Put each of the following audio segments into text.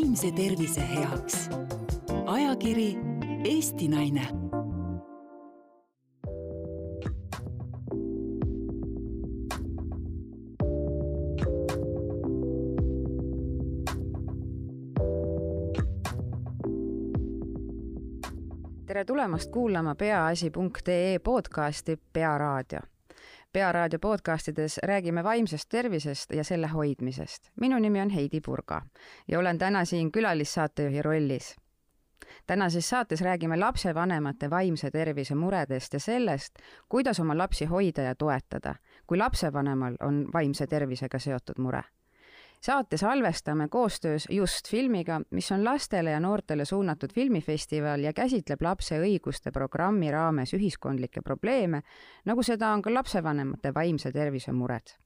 vaimse tervise heaks. ajakiri Eesti Naine tere tulemast kuulama peaasi.ee podcasti Pearaadio. Pearaadio podcastides räägime vaimsest tervisest ja selle hoidmisest. minu nimi on Heidi Purga ja olen täna siin külalissaatejuhi rollis. tänases saates räägime lapsevanemate vaimse tervise muredest ja sellest, kuidas oma lapsi hoida ja toetada, kui lapsevanemal on vaimse tervisega seotud mure saate salvestame koostöös Just filmiga, mis on lastele ja noortele suunatud filmifestival ja käsitleb lapse õiguste programmi raames ühiskondlikke probleeme, nagu seda on ka lapsevanemate vaimse tervise mured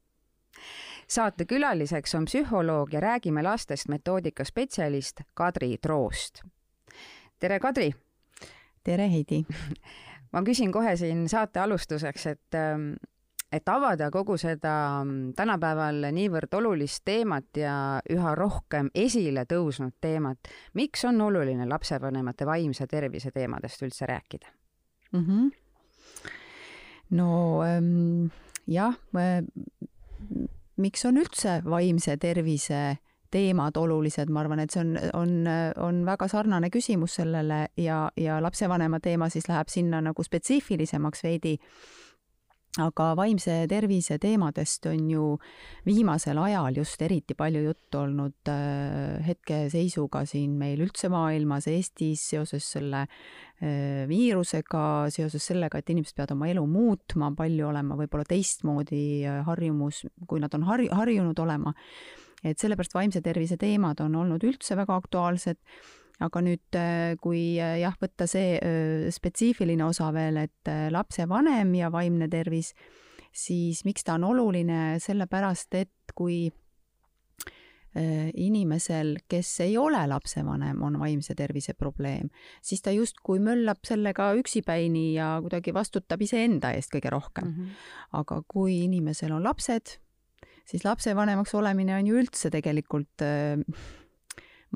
saate külaliseks on psühholoog ja Räägime lastest metoodika spetsialist Kadri Troost. tere, Kadri! tere, Heidi! ma küsin kohe siin saate alustuseks, et ähm, et avada kogu seda mm, tänapäeval niivõrd olulist teemat ja üha rohkem esile tõusnud teemat, miks on oluline lapsevanemate vaimse tervise teemadest üldse rääkida mm? -hmm. no ähm, jah, miks on üldse vaimse tervise teemad olulised, ma arvan, et see on, on, on väga sarnane küsimus sellele ja, ja lapsevanema teema siis läheb sinna nagu spetsiifilisemaks veidi aga vaimse tervise teemadest on ju viimasel ajal just eriti palju juttu olnud äh, hetkeseisuga siin meil üldse maailmas, Eestis seoses selle äh, viirusega, seoses sellega, et inimesed peavad oma elu muutma, palju olema võib-olla teistmoodi äh, harjumus, kui nad on harju-, harjunud olema. et sellepärast vaimse tervise teemad on olnud üldse väga aktuaalsed aga nüüd, äh, kui äh, jah, võtta see äh, spetsiifiline osa veel, et lapsevanem ja vaimne tervis, siis miks ta on oluline, sellepärast et kui inimesel, kes ei ole lapsevanem, on vaimse tervise probleem, siis ta justkui möllab sellega üksipäini ja kuidagi vastutab iseenda eest kõige rohkem mm. -hmm. aga kui inimesel on lapsed, siis lapsevanemaks olemine on ju üldse tegelikult äh,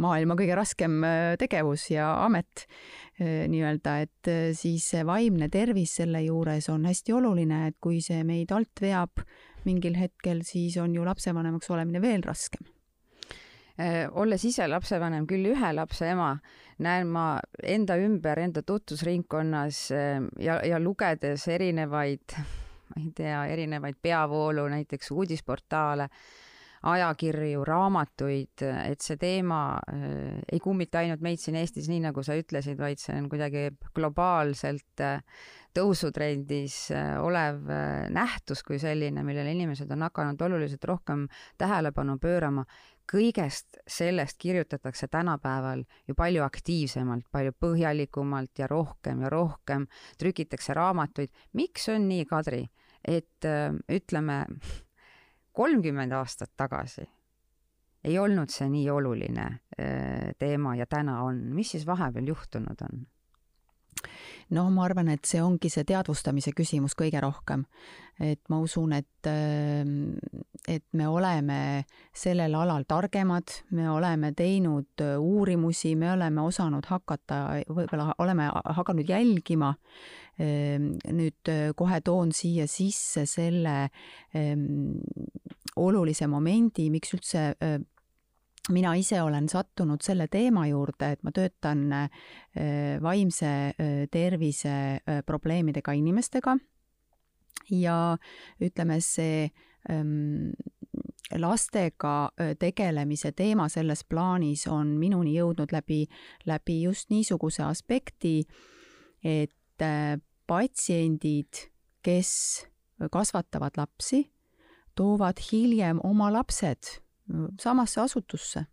maailma kõige raskem äh, tegevus ja amet äh, nii-öelda, et äh, siis see vaimne tervis selle juures on hästi oluline, et kui see meid alt veab mingil hetkel, siis on ju lapsevanemaks olemine veel raskem. Olles ise lapsevanem, küll ühe lapse ema, näen ma enda ümber, enda tutvusringkonnas ja, ja lugedes erinevaid, ma ei tea, erinevaid peavoolu, näiteks uudisportaale ajakirju, raamatuid, et see teema äh, ei kummita ainult meid siin Eestis, nii nagu sa ütlesid, vaid see on kuidagi globaalselt äh, tõusutrendis äh, olev nähtus kui selline, millele inimesed on hakanud oluliselt rohkem tähelepanu pöörama. kõigest sellest kirjutatakse tänapäeval ju palju aktiivsemalt, palju põhjalikumalt ja rohkem ja rohkem, trükitakse raamatuid. miks on nii, Kadri, et ütleme, kolmkümmend aastat tagasi ei olnud see nii oluline äh, teema ja täna on, mis siis vahepeal juhtunud on? no ma arvan, et see ongi see teadvustamise küsimus kõige rohkem. et ma usun, et, ähm, et me oleme sellel alal targemad, me oleme teinud äh, uurimusi, me oleme osanud hakata, võib-olla oleme hakanud jälgima. Ähm, nüüd äh, kohe toon siia sisse selle ähm, olulise momendi, miks üldse mina ise olen sattunud selle teema juurde, et ma töötan vaimse tervise probleemidega inimestega ja ütleme, see lastega tegelemise teema selles plaanis on minuni jõudnud läbi, läbi just niisuguse aspekti, et patsiendid, kes kasvatavad lapsi toovad hiljem oma lapsed samasse asutusse.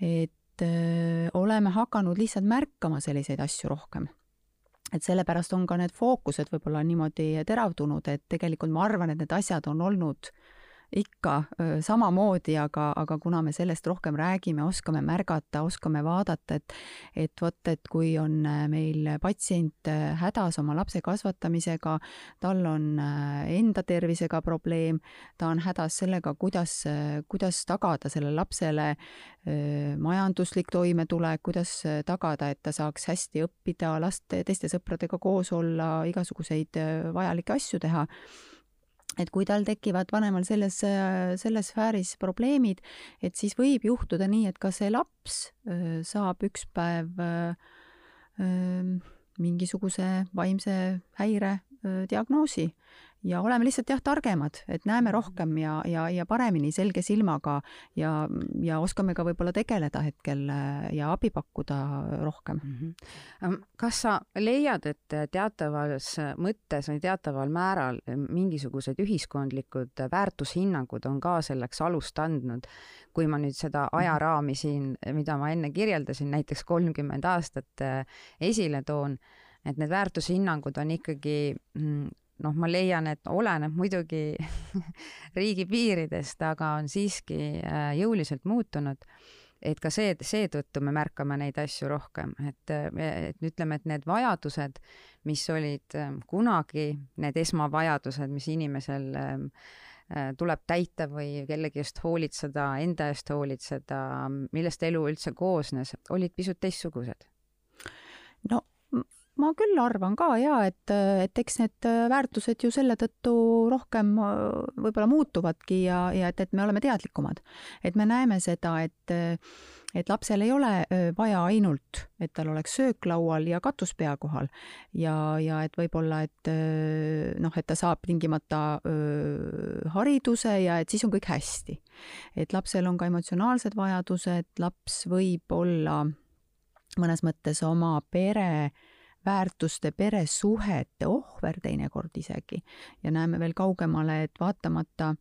et öö, oleme hakanud lihtsalt märkama selliseid asju rohkem. Et sellepärast on ka need fookused võib-olla niimoodi teravdunud, et tegelikult ma arvan, et need asjad on olnud ikka samamoodi, aga, aga kuna me sellest rohkem räägime, oskame märgata, oskame vaadata, et et vot, et kui on meil patsient hädas oma lapse kasvatamisega, tal on enda tervisega probleem, ta on hädas sellega, kuidas, kuidas tagada sellele lapsele majanduslik toimetulek, kuidas tagada, et ta saaks hästi õppida, laste, teiste sõpradega koos olla, igasuguseid vajalikke asju teha et kui tal tekivad vanemal selles, selles sfääris probleemid, et siis võib juhtuda nii, et ka see laps saab üks päev mingisuguse vaimse häire diagnoosi ja oleme lihtsalt jah, targemad, et näeme mhm. rohkem ja, ja, ja paremini selge silmaga ja, ja oskame ka võib-olla tegeleda hetkel äh, ja abi pakkuda rohkem mm. -hmm. kas sa leiad, et teatavas mõttes või teataval määral mingisugused ühiskondlikud väärtushinnangud on ka selleks alust andnud, kui ma nüüd seda mhm. ajaraami siin, mida ma enne kirjeldasin, näiteks kolmkümmend aastat äh, esile toon, et need väärtushinnangud on ikkagi mm, noh, ma leian, et oleneb muidugi riigi piiridest, aga on siiski äh, jõuliselt muutunud. et ka see, seetõttu me märkame neid asju rohkem, et, äh, et ütleme, et need vajadused, mis olid äh, kunagi need esmavajadused, mis inimesel ähm, tuleb täita või kellegi eest hoolitseda, enda eest hoolitseda, millest elu üldse koosnes, olid pisut teistsugused. no ma küll arvan ka ja et, et eks need väärtused ju selle tõttu rohkem võib-olla muutuvadki ja, ja et, et me oleme teadlikumad. et me näeme seda, et, et lapsel ei ole vaja ainult, et tal oleks söök laual ja katus pea kohal ja, ja et võib-olla, et noh, et ta saab tingimata öö, hariduse ja et siis on kõik hästi. et lapsel on ka emotsionaalsed vajadused, laps võib olla mõnes mõttes oma pere äh, väärtuste, peresuhete ohver teinekord isegi. Ja näeme veel kaugemale, et vaatamata,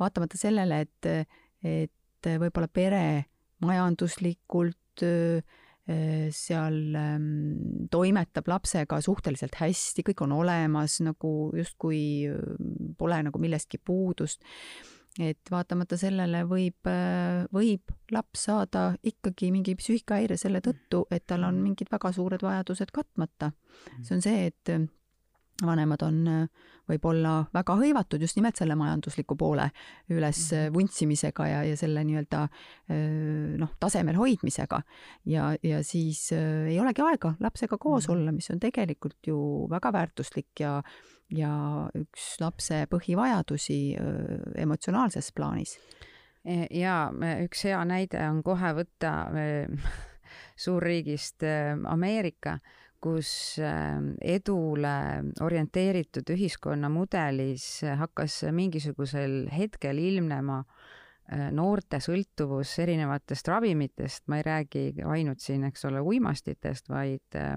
vaatamata sellele, et, et võib-olla pere majanduslikult seal ähm, toimetab lapsega suhteliselt hästi, kõik on olemas, nagu justkui pole nagu millestki puudust et vaatamata sellele võib, võib laps saada ikkagi mingi psüühikahäire selle tõttu, et tal on mingid väga suured vajadused katmata. see on see, et vanemad on võib-olla väga hõivatud just nimelt selle majandusliku poole üles mhm. vuntsimisega ja, ja selle nii-öelda noh, tasemel hoidmisega. ja, ja siis ei olegi aega lapsega koos olla, mis on tegelikult ju väga väärtuslik ja ja üks lapse põhivajadusi emotsionaalses plaanis. E, ja üks hea näide on kohe võtta suurriigist Ameerika, kus edule orienteeritud ühiskonnamudelis hakkas mingisugusel hetkel ilmnema noorte sõltuvus erinevatest ravimitest, ma ei räägi ainult siin, eks ole, uimastitest, vaid äh,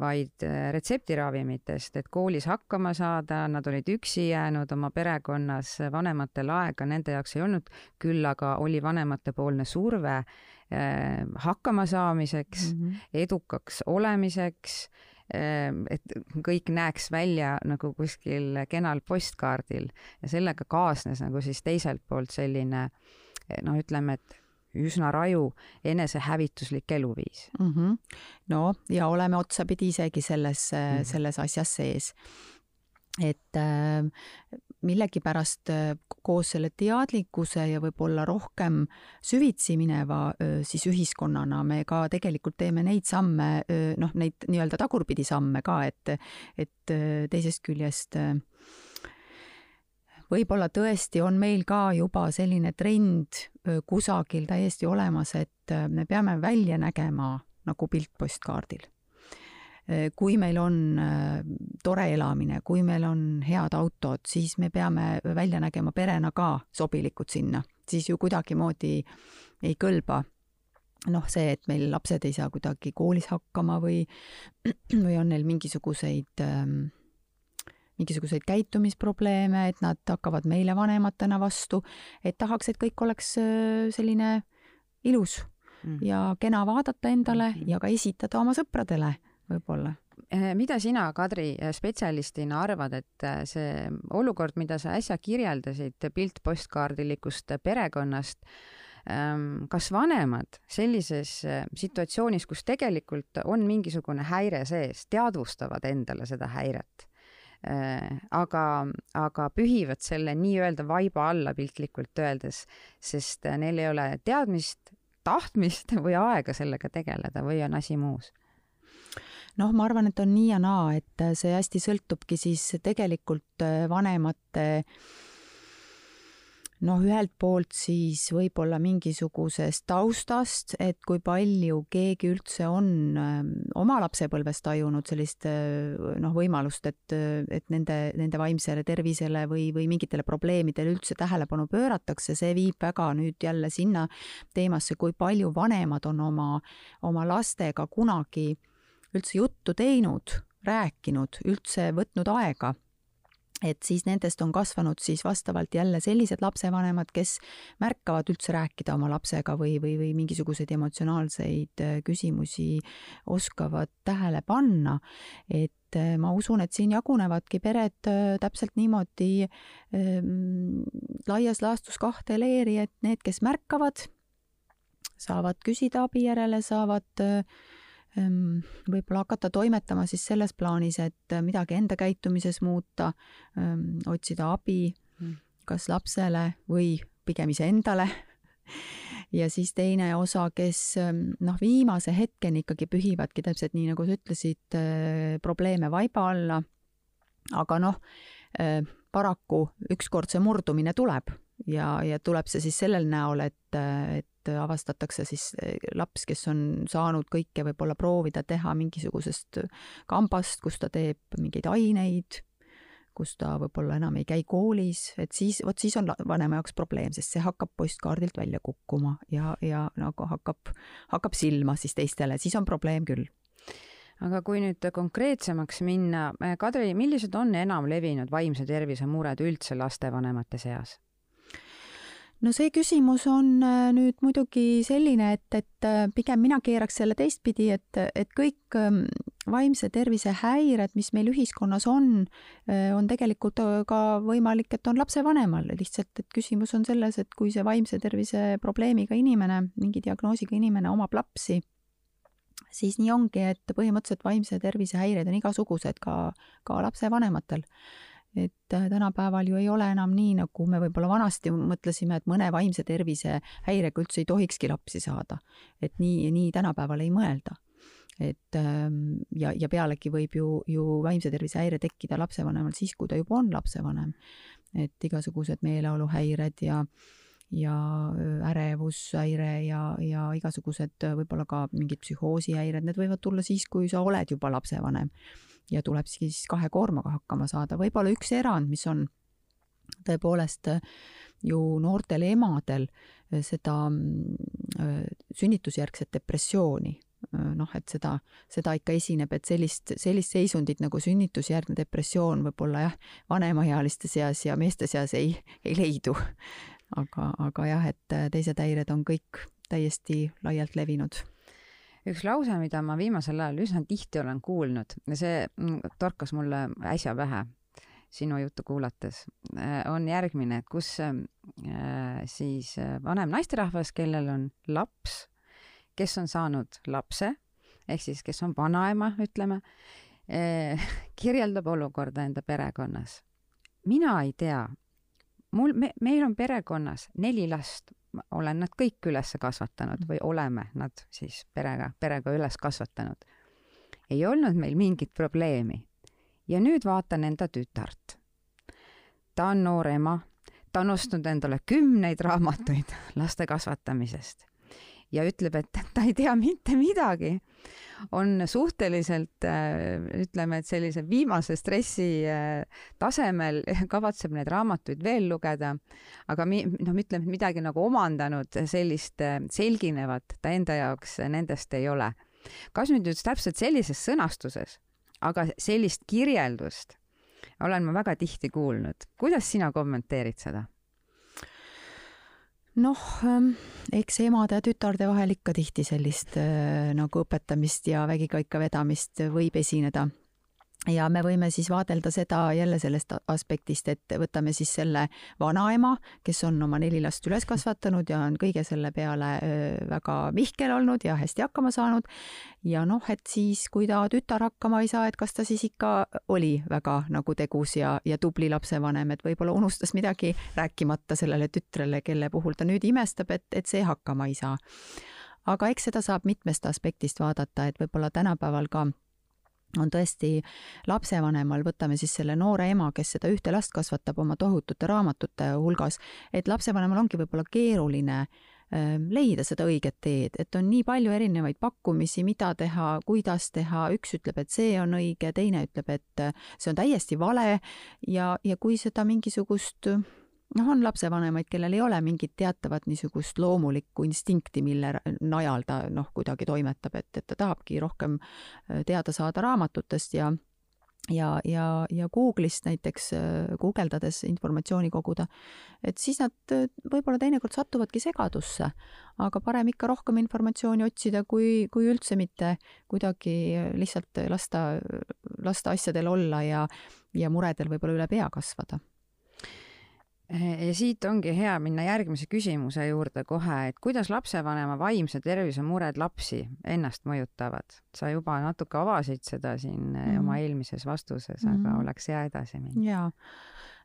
vaid äh, retseptiravimitest, et koolis hakkama saada, nad olid üksi jäänud oma perekonnas, vanematel aega. Nende jaoks ei olnud, küll aga oli vanematepoolne surve eh, hakkama saamiseks mm, -hmm. edukaks olemiseks eh,, et kõik näeks välja nagu kuskil kenal postkaardil. Ja sellega kaasnes nagu siis teiselt poolt selline noh, ütleme, et üsna raju enesehävituslik eluviis mm. -hmm. no ja oleme otsapidi isegi selles mm, -hmm. selles asjas sees. et äh, millegipärast äh, koos selle teadlikkuse ja võib-olla rohkem süvitsi mineva äh, siis ühiskonnana me ka tegelikult teeme neid samme, noh, neid nii-öelda tagurpidi samme ka, et, et teisest küljest äh, võib-olla tõesti on meil ka juba selline trend kusagil täiesti olemas, et me peame välja nägema nagu pilt postkaardil. kui meil on tore elamine, kui meil on head autod, siis me peame välja nägema perena ka sobilikud sinna, siis ju kuidagimoodi ei kõlba noh, see, et meil lapsed ei saa kuidagi koolis hakkama või, või on neil mingisuguseid ähm, mingisuguseid käitumisprobleeme, et nad hakkavad meile vanematena vastu, et tahaks, et kõik oleks äh, selline ilus mm. ja kena vaadata endale mm -hmm. ja ka esitada oma sõpradele võib-olla mida sina, Kadri, spetsialistina arvad, et see olukord, mida sa äsja kirjeldasid piltpostkaardilikust perekonnast, ähm, kas vanemad sellises situatsioonis, kus tegelikult on mingisugune häire sees, teadvustavad endale seda häiret? Äh, aga, aga pühivad selle nii-öelda vaiba alla piltlikult öeldes, sest neil ei ole teadmist, tahtmist või aega sellega tegeleda või on asi muus. Noh, ma arvan, et on nii ja naa, et see hästi sõltubki siis tegelikult vanemate äh, noh, ühelt poolt siis võib-olla mingisugusest taustast, et kui palju keegi üldse on ähm, oma lapsepõlves tajunud sellist äh, noh, võimalust, et, et nende, nende vaimsele tervisele või, või mingitele probleemidele üldse tähelepanu pööratakse, see viib väga nüüd jälle sinna teemasse, kui palju vanemad on oma, oma lastega kunagi üldse juttu teinud, rääkinud, üldse võtnud aega et siis nendest on kasvanud siis vastavalt jälle sellised lapsevanemad, kes märkavad üldse rääkida oma lapsega või, või, või mingisuguseid emotsionaalseid äh, küsimusi oskavad tähele panna. et äh, ma usun, et siin jagunevadki pered äh, täpselt niimoodi ähm, laias laastus kahte leeri, et need, kes märkavad, saavad küsida abi järele, saavad äh, võib-olla hakata toimetama siis selles plaanis, et midagi enda käitumises muuta, ehm, otsida abi mm. kas lapsele või pigem iseendale. ja siis teine osa, kes ehm, noh, viimase hetkeni ikkagi pühivadki täpselt nii, nagu sa ütlesid, probleeme vaiba alla. aga noh, paraku ükskord see murdumine tuleb ja, ja tuleb see siis sellel näol, et, et et avastatakse siis eh, laps, kes on saanud kõike võib-olla proovida teha mingisugusest kambast, kus ta teeb mingeid aineid, kus ta võib-olla enam ei käi koolis, et siis, vot siis on vanema jaoks probleem, sest see hakkab postkaardilt välja kukkuma ja, ja nagu hakkab, hakkab silma siis teistele, siis on probleem küll aga kui nüüd konkreetsemaks minna, Kadri, millised on enam levinud vaimse tervise mured üldse lastevanemate seas? No see küsimus on äh, nüüd muidugi selline, et, et äh, pigem mina keeraks selle teistpidi, et, et kõik ähm, vaimse tervise häired, mis meil ühiskonnas on, äh, on tegelikult ka võimalik, et on lapsevanemal, lihtsalt et küsimus on selles, et kui see vaimse tervise probleemiga inimene, mingi diagnoosiga inimene omab lapsi, siis nii ongi, et põhimõtteliselt vaimse tervise häired on igasugused ka, ka lapsevanematel et äh, tänapäeval ju ei ole enam nii, nagu me võib-olla vanasti mõtlesime, et mõne vaimse tervise häirega üldse ei tohikski lapsi saada. et nii, nii tänapäeval ei mõelda. et ähm, ja, ja pealegi võib ju, ju vaimse tervise häire tekkida lapsevanemal siis, kui ta juba on lapsevanem. et igasugused meeleoluhäired ja ja ärevushäire ja, ja igasugused võib-olla ka mingid psühhoosihäired, need võivad tulla siis, kui sa oled juba lapsevanem ja tuleb siis kahe koormaga hakkama saada. võib-olla üks erand, mis on tõepoolest äh, ju noortel emadel äh, seda äh, sünnitusjärgset depressiooni, noh, et seda, seda ikka esineb, et sellist, sellist seisundit nagu sünnitusjärgne depressioon võib-olla jah, vanemaealiste seas ja meeste seas ei, ei leidu. aga, aga jah, et teised häired on kõik täiesti laialt levinud üks lause, mida ma viimasel ajal üsna tihti olen kuulnud ja see mm, torkas mulle äsja pähe sinu juttu kuulates, äh, on järgmine, et kus äh, siis äh, vanem naisterahvas, kellel on laps, kes on saanud lapse, ehk siis kes on vanaema, ütleme, kirjeldab olukorda enda perekonnas. mina ei tea, mul, me, meil on perekonnas neli last, olen nad kõik üles kasvatanud või oleme nad siis perega, perega üles kasvatanud. ei olnud meil mingit probleemi. ja nüüd vaatan enda tütart. ta on noor ema, ta on ostnud endale kümneid raamatuid laste kasvatamisest ja ütleb, et ta ei tea mitte midagi on suhteliselt äh, ütleme, et sellise viimase stressi äh, tasemel kavatseb neid raamatuid veel lugeda, aga mi-, noh, ütleme, midagi nagu omandanud sellist äh, selginevat ta enda jaoks nendest ei ole. kas nüüd just täpselt sellises sõnastuses, aga sellist kirjeldust olen ma väga tihti kuulnud. kuidas sina kommenteerid seda? Noh, ähm, eks emade ja tütarde vahel ikka tihti sellist äh, nagu õpetamist ja vägikaika vedamist võib esineda ja me võime siis vaadelda seda jälle sellest aspektist, et võtame siis selle vanaema, kes on oma neli last üles kasvatanud ja on kõige selle peale väga mihkel olnud ja hästi hakkama saanud. ja noh, et siis, kui ta tütar hakkama ei saa, et kas ta siis ikka oli väga nagu tegus ja, ja tubli lapsevanem, et võib-olla unustas midagi rääkimata sellele tütrele, kelle puhul ta nüüd imestab, et, et see hakkama ei saa. aga eks seda saab mitmest aspektist vaadata, et võib-olla tänapäeval ka on tõesti lapsevanemal, võtame siis selle noore ema, kes seda ühte last kasvatab oma tohutute raamatute hulgas, et lapsevanemal ongi võib-olla keeruline ähm, leida seda õiget teed, et on nii palju erinevaid pakkumisi, mida teha, kuidas teha, üks ütleb, et see on õige, teine ütleb, et see on täiesti vale ja, ja kui seda mingisugust noh, on lapsevanemaid, kellel ei ole mingit teatavat niisugust loomulikku instinkti, mille najal ta noh, kuidagi toimetab, et, et ta tahabki rohkem äh, teada saada raamatutest ja ja, ja, ja Google'ist näiteks äh, guugeldades informatsiooni koguda, et siis nad äh, võib-olla teinekord satuvadki segadusse, aga parem ikka rohkem informatsiooni otsida, kui, kui üldse mitte kuidagi lihtsalt lasta, lasta asjadel olla ja, ja muredel võib-olla üle pea kasvada ja siit ongi hea minna järgmise küsimuse juurde kohe, et kuidas lapsevanema vaimse tervise mured lapsi ennast mõjutavad? sa juba natuke avasid seda siin mm. oma eelmises vastuses, aga mm. oleks hea edasi minna. jaa,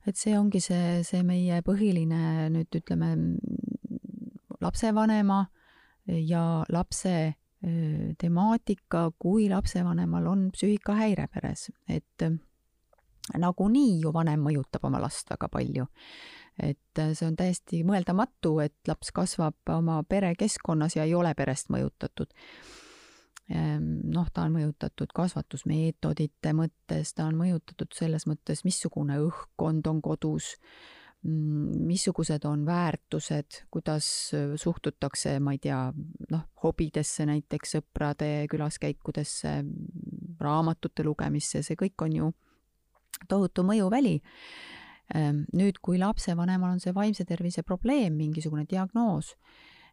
et see ongi see, see meie põhiline nüüd ütleme, lapsevanema ja lapse temaatika, kui lapsevanemal on psüühikahäire peres, et nagunii ju vanem mõjutab oma last väga palju. Et see on täiesti mõeldamatu, et laps kasvab oma perekeskkonnas ja ei ole perest mõjutatud. Ehm, noh, ta on mõjutatud kasvatusmeetodite mõttes, ta on mõjutatud selles mõttes, missugune õhkkond on kodus, mm, missugused on väärtused, kuidas suhtutakse, ma ei tea, noh, hobidesse näiteks, sõprade külaskäikudesse, raamatute lugemisse, see kõik on ju tohutu mõjuväli. Ehm, nüüd, kui lapsevanemal on see vaimse tervise probleem, mingisugune diagnoos,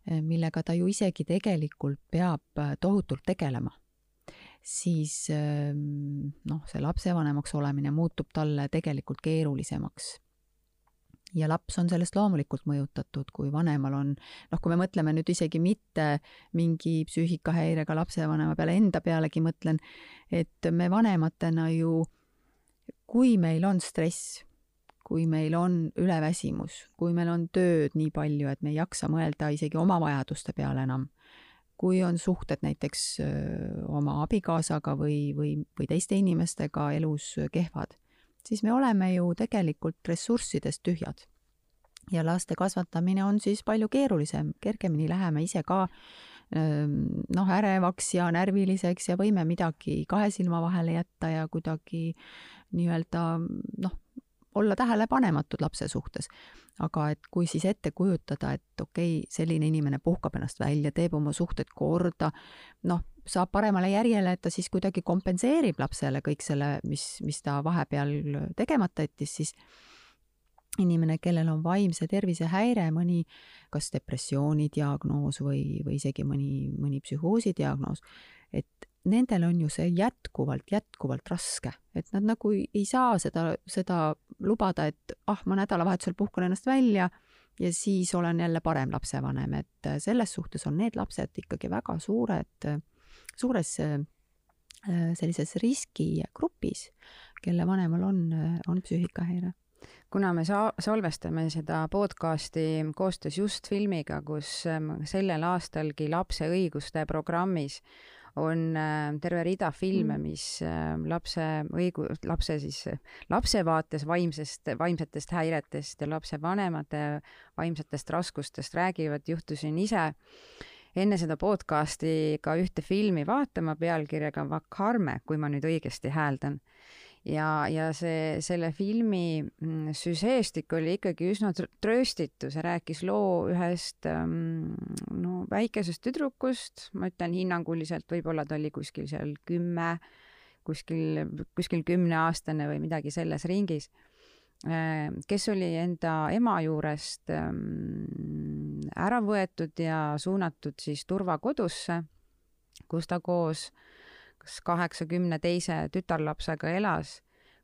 ehm, millega ta ju isegi tegelikult peab äh, tohutult tegelema, siis ehm, noh, see lapsevanemaks olemine muutub talle tegelikult keerulisemaks. Ja laps on sellest loomulikult mõjutatud, kui vanemal on, noh, kui me mõtleme nüüd isegi mitte mingi psüühikahäirega lapsevanema peale, enda pealegi mõtlen, et me vanematena ju kui meil on stress, kui meil on üleväsimus, kui meil on tööd nii palju, et me ei jaksa mõelda isegi oma vajaduste peale enam, kui on suhted näiteks oma abikaasaga või, või, või teiste inimestega elus kehvad, siis me oleme ju tegelikult ressurssidest tühjad. ja laste kasvatamine on siis palju keerulisem, kergemini läheme ise ka noh, ärevaks ja närviliseks ja võime midagi kahe silma vahele jätta ja kuidagi nii-öelda noh, olla tähelepanematud lapse suhtes. aga et kui siis ette kujutada, et okei okay,, selline inimene puhkab ennast välja, teeb oma suhted korda, noh, saab paremale järjele, et ta siis kuidagi kompenseerib lapsele kõik selle, mis, mis ta vahepeal tegemata jättis, siis inimene, kellel on vaimse tervise häire, mõni kas depressiooni diagnoos või, või isegi mõni, mõni psühhoosi diagnoos, et nendel on ju see jätkuvalt, jätkuvalt raske, et nad nagu ei saa seda, seda lubada, et ah, ma nädalavahetusel puhkan ennast välja ja siis olen jälle parem lapsevanem, et selles suhtes on need lapsed ikkagi väga suured, suures sellises riskigrupis, kelle vanemal on, on psüühikahäire. Kuna me sa-, salvestame seda podcasti koostöös Just filmiga, kus sellel aastalgi lapse õiguste programmis on äh, terve rida filme, mm. mis äh, lapse õigu-, lapse siis, lapse vaates vaimsest, vaimsetest häiretest ja lapsevanemate vaimsetest raskustest räägivad, juhtusin ise enne seda podcasti ka ühte filmi vaatama pealkirjaga Vakarme, kui ma nüüd õigesti hääldan ja, ja see, selle filmi mm, süžeestik oli ikkagi üsna trööstitu, see rääkis loo ühest ähm, no väikesest tüdrukust, ma ütlen hinnanguliselt, võib-olla ta oli kuskil seal kümme, kuskil, kuskil kümneaastane või midagi selles ringis, äh, kes oli enda ema juurest ähm, ära võetud ja suunatud siis turvakodusse, kus ta koos kas kaheksakümne teise tütarlapsega elas,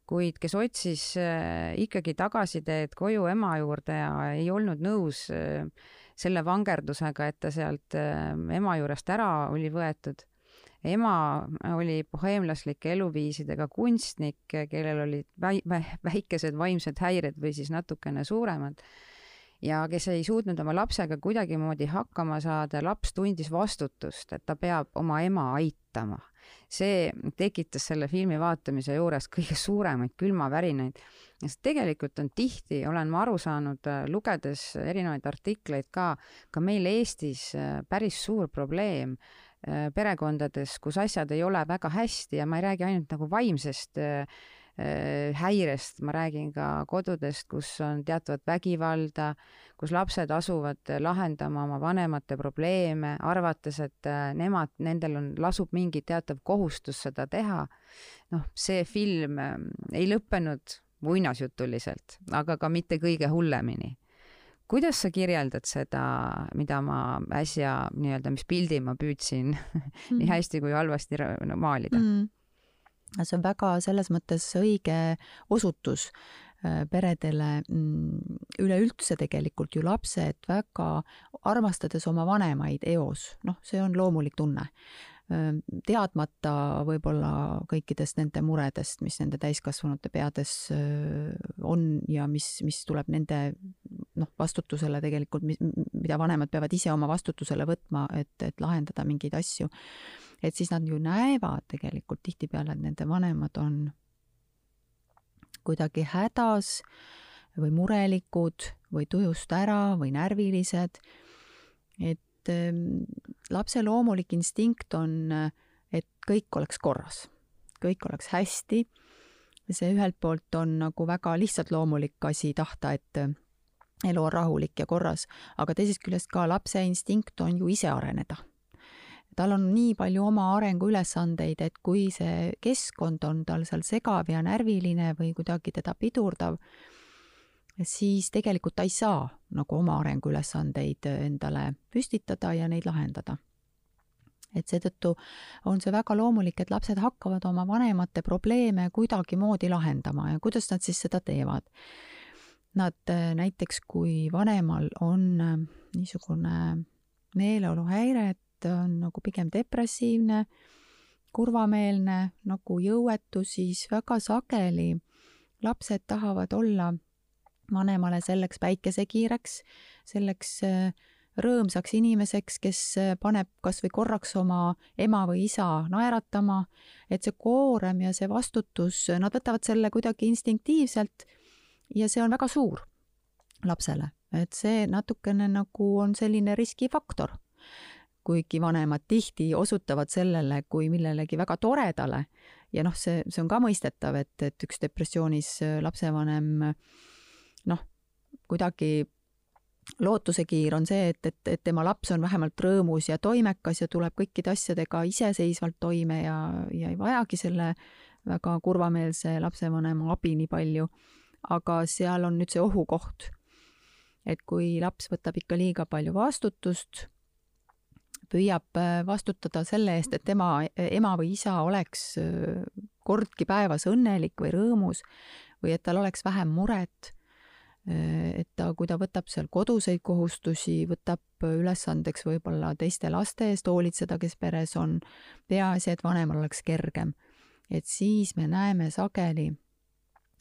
kuid kes otsis äh, ikkagi tagasiteed koju ema juurde ja ei olnud nõus äh, selle vangerdusega, et ta sealt ema juurest ära oli võetud ema oli boheemlaslike eluviisidega kunstnik, kellel olid väi-, väikesed vaimsed häired või siis natukene suuremad ja kes ei suutnud oma lapsega kuidagimoodi hakkama saada, laps tundis vastutust, et ta peab oma ema aitama. See tekitas selle filmi vaatamise juures kõige suuremaid külmavärinaid, sest tegelikult on tihti, olen ma aru saanud, lugedes erinevaid artikleid ka, ka meil Eestis päris suur probleem Äh, perekondades, kus asjad ei ole väga hästi ja ma ei räägi ainult nagu vaimsest äh, äh, häirest, ma räägin ka kodudest, kus on teatavat vägivalda, kus lapsed asuvad lahendama oma vanemate probleeme, arvates, et nemad, nendel on, lasub mingi teatav kohustus seda teha. noh, see film ei lõppenud muinasjutuliselt, aga ka mitte kõige hullemini kuidas sa kirjeldad seda, mida ma äsja nii-öelda, mis pildi ma püüdsin mm. nii hästi kui halvasti maalida mm.? See on väga selles mõttes õige osutus äh, peredele mm, üleüldse tegelikult ju lapsed väga armastades oma vanemaid eos, noh, see on loomulik tunne teadmata võib-olla kõikidest nende muredest, mis nende täiskasvanute peades on ja mis, mis tuleb nende noh, vastutusele tegelikult, mida vanemad peavad ise oma vastutusele võtma, et, et lahendada mingeid asju. et siis nad ju näevad tegelikult tihtipeale, et nende vanemad on kuidagi hädas või murelikud või tujust ära või närvilised. et et ehm, lapse loomulik instinkt on, et kõik oleks korras, kõik oleks hästi. see ühelt poolt on nagu väga lihtsalt loomulik asi tahta, et eh, elu on rahulik ja korras, aga teisest küljest ka lapse instinkt on ju ise areneda. tal on nii palju oma arenguülesandeid, et kui see keskkond on tal seal segav ja närviline või kuidagi teda pidurdav, siis tegelikult ta ei saa nagu oma arenguülesandeid endale püstitada ja neid lahendada. et seetõttu on see väga loomulik, et lapsed hakkavad oma vanemate probleeme kuidagimoodi lahendama ja kuidas nad siis seda teevad. Nad näiteks, kui vanemal on niisugune meeleoluhäire, et on nagu pigem depressiivne, kurvameelne, nagu jõuetu, siis väga sageli lapsed tahavad olla vanemale selleks päikesekiireks, selleks äh, rõõmsaks inimeseks, kes äh, paneb kas või korraks oma ema või isa naeratama, et see koorem ja see vastutus, nad võtavad selle kuidagi instinktiivselt ja see on väga suur lapsele, et see natukene nagu on selline riskifaktor. kuigi vanemad tihti osutavad sellele kui millelegi väga toredale ja noh, see, see on ka mõistetav, et, et üks depressioonis äh, lapsevanem noh, kuidagi lootusekiir on see, et, et, et tema laps on vähemalt rõõmus ja toimekas ja tuleb kõikide asjadega iseseisvalt toime ja, ja ei vajagi selle väga kurvameelse lapsevanema abi nii palju. aga seal on nüüd see ohukoht. et kui laps võtab ikka liiga palju vastutust, püüab äh, vastutada selle eest, et tema ema või isa oleks äh, kordki päevas õnnelik või rõõmus või et tal oleks vähem muret et ta, kui ta võtab seal koduseid kohustusi, võtab ülesandeks võib-olla teiste laste eest hoolitseda, kes peres on, peaasi, et vanemal oleks kergem. et siis me näeme sageli,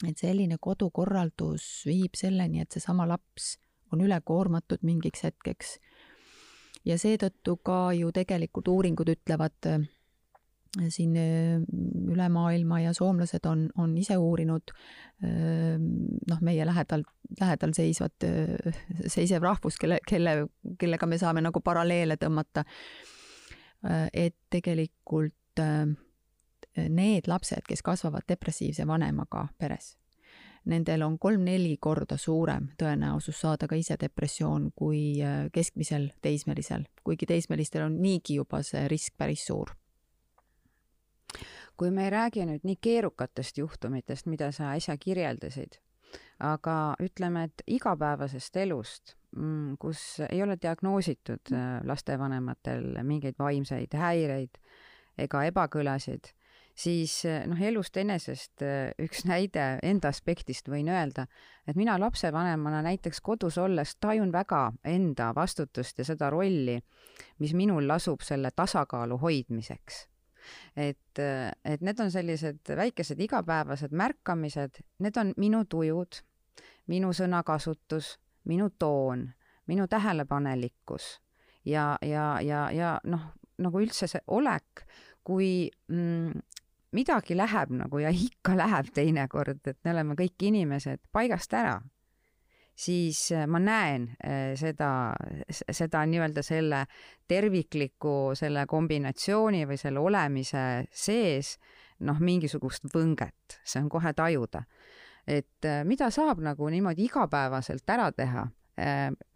et selline kodukorraldus viib selleni, et seesama laps on ülekoormatud mingiks hetkeks. ja seetõttu ka ju tegelikult uuringud ütlevad, siin üle maailma ja soomlased on, on ise uurinud noh, meie lähedal, lähedal seisvat, seisev rahvus, kelle, kelle, kellega me saame nagu paralleele tõmmata. et tegelikult need lapsed, kes kasvavad depressiivse vanemaga peres, nendel on kolm-neli korda suurem tõenäosus saada ka ise depressioon kui keskmisel teismelisel, kuigi teismelistel on niigi juba see risk päris suur kui me ei räägi nüüd nii keerukatest juhtumitest, mida sa äsja kirjeldasid, aga ütleme, et igapäevasest elust, mm, kus ei ole diagnoositud äh, lastevanematel mingeid vaimseid häireid ega ebakõlasid, siis äh, noh, elust enesest üks näide enda aspektist võin öelda, et mina lapsevanemana näiteks kodus olles tajun väga enda vastutust ja seda rolli, mis minul lasub selle tasakaalu hoidmiseks et, et need on sellised väikesed igapäevased märkamised, need on minu tujud, minu sõnakasutus, minu toon, minu tähelepanelikkus. Ja, ja, ja, ja noh, nagu üldse see olek, kui mm, midagi läheb nagu ja ikka läheb teinekord, et me oleme kõik inimesed paigast ära, siis äh, ma näen äh, seda, seda nii-öelda selle tervikliku, selle kombinatsiooni või selle olemise sees, noh, mingisugust võnget, see on kohe tajuda. Et äh, mida saab nagu niimoodi igapäevaselt ära teha,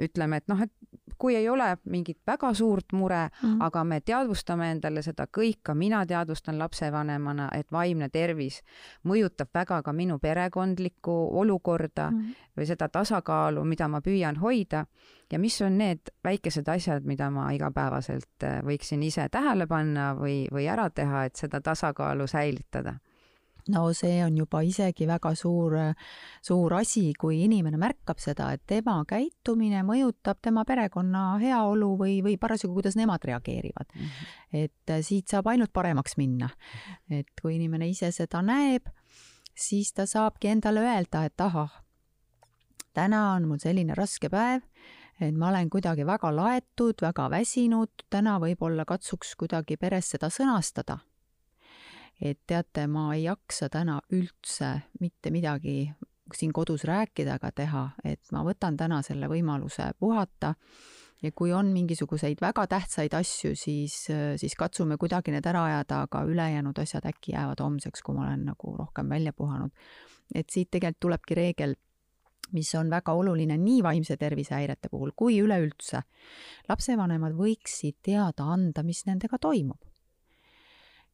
ütleme, et noh, et kui ei ole mingit väga suurt mure mm, -hmm. aga me teadvustame endale seda kõik, ka mina teadvustan lapsevanemana, et vaimne tervis mõjutab väga ka minu perekondlikku olukorda mm -hmm. või seda tasakaalu, mida ma püüan hoida ja mis on need väikesed asjad, mida ma igapäevaselt äh, võiksin ise tähele panna või, või ära teha, et seda tasakaalu säilitada no see on juba isegi väga suur, suur asi, kui inimene märkab seda, et tema käitumine mõjutab tema perekonna heaolu või, või parasjagu, kuidas nemad reageerivad mm. -hmm. et äh, siit saab ainult paremaks minna. et kui inimene ise seda näeb, siis ta saabki endale öelda, et ahah, täna on mul selline raske päev, et ma olen kuidagi väga laetud, väga väsinud, täna võib-olla katsuks kuidagi peres seda sõnastada et teate, ma ei jaksa täna üldse mitte midagi siin kodus rääkida ega teha, et ma võtan täna selle võimaluse puhata ja kui on mingisuguseid väga tähtsaid asju, siis, siis katsume kuidagi need ära ajada, aga ülejäänud asjad äkki jäävad homseks, kui ma olen nagu rohkem välja puhanud. et siit tegelikult tulebki reegel, mis on väga oluline nii vaimse tervise häirete puhul kui üleüldse. lapsevanemad võiksid teada anda, mis nendega toimub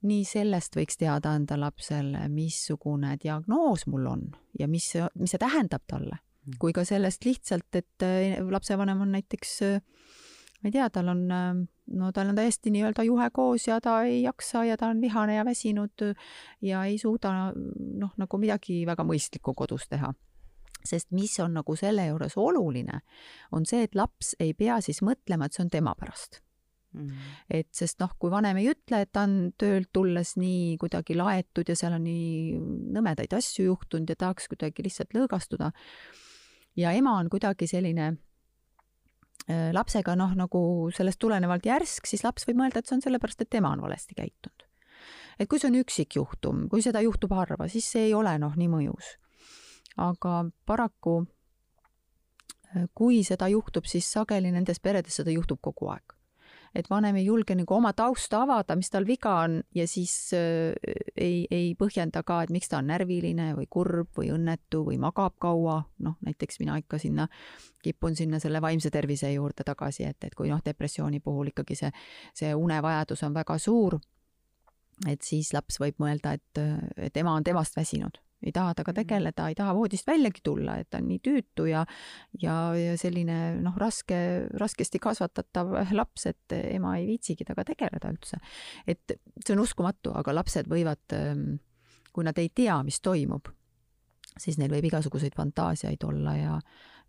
nii sellest võiks teada anda lapsele, missugune diagnoos mul on ja mis, mis see tähendab talle, mm. kui ka sellest lihtsalt, et eh, lapsevanem on näiteks ma ei tea, tal on, no tal on täiesti nii-öelda juhe koos ja ta ei jaksa ja ta on vihane ja väsinud ja ei suuda noh, nagu midagi väga mõistlikku kodus teha. Sest mis on nagu selle juures oluline, on see, et laps ei pea siis mõtlema, et see on tema pärast Mm et sest noh, kui vanem ei ütle, et ta on töölt tulles nii kuidagi laetud ja seal on nii nõmedaid asju juhtunud ja tahaks kuidagi lihtsalt lõõgastuda. ja ema on kuidagi selline äh, lapsega noh, nagu sellest tulenevalt järsk, siis laps võib mõelda, et see on sellepärast, et tema on valesti käitunud. et kui see on üksikjuhtum, kui seda juhtub harva, siis see ei ole noh, nii mõjus. aga paraku äh, kui seda juhtub, siis sageli nendes peredes seda juhtub kogu aeg et vanem ei julge nagu oma tausta avada, mis tal viga on ja siis äh, ei, ei põhjenda ka, et miks ta on närviline või kurb või õnnetu või magab kaua, noh näiteks mina ikka sinna, kipun sinna selle vaimse tervise juurde tagasi, et, et kui noh, depressiooni puhul ikkagi see, see unevajadus on väga suur, et siis laps võib mõelda, et, et ema on temast väsinud ei taha temaga mhm. tegeleda, ei taha voodist väljagi tulla, et ta on nii tüütu ja ja, ja selline noh, raske, raskesti kasvatatav laps, et ema ei viitsigi temaga tegeleda üldse. et see on uskumatu, aga lapsed võivad, ähm, kui nad ei tea, mis toimub, siis neil võib igasuguseid fantaasiaid olla ja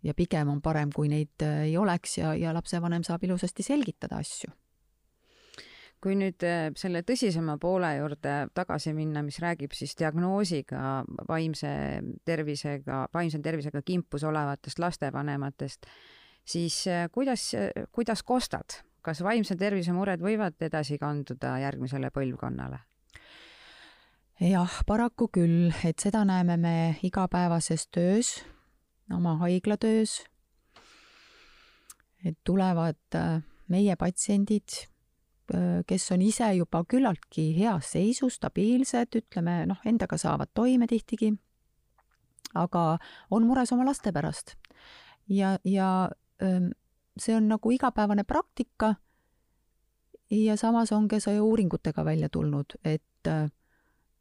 ja pigem on parem, kui neid äh, ei oleks ja, ja lapsevanem saab ilusasti selgitada asju kui nüüd äh, selle tõsisema poole juurde tagasi minna, mis räägib siis diagnoosiga vaimse tervisega, vaimse tervisega kimpus olevatest lastevanematest, siis äh, kuidas, kuidas kostad, kas vaimse tervise mured võivad edasi kanduda järgmisele põlvkonnale? jah, paraku küll, et seda näeme me igapäevases töös, oma haiglatöös. et tulevad meie patsiendid kes on ise juba küllaltki heas seisus, stabiilsed, ütleme noh, endaga saavad toime tihtigi, aga on mures oma laste pärast. ja, ja ähm, see on nagu igapäevane praktika ja samas on ka see uuringutega välja tulnud, et,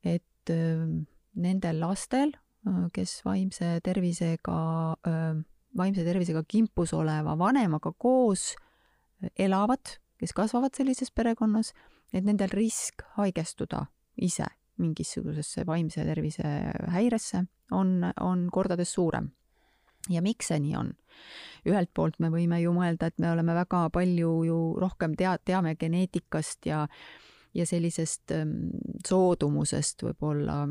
et ähm, nendel lastel, äh, kes vaimse tervisega ähm, vaimse tervisega kimpus oleva vanemaga koos elavad, kes kasvavad sellises perekonnas, et nendel risk haigestuda ise mingisugusesse vaimse tervise häiresse on, on kordades suurem. ja miks see nii on? ühelt poolt me võime ju mõelda, et me oleme väga palju ju rohkem tea-, teame geneetikast ja ja sellisest ähm, soodumusest võib-olla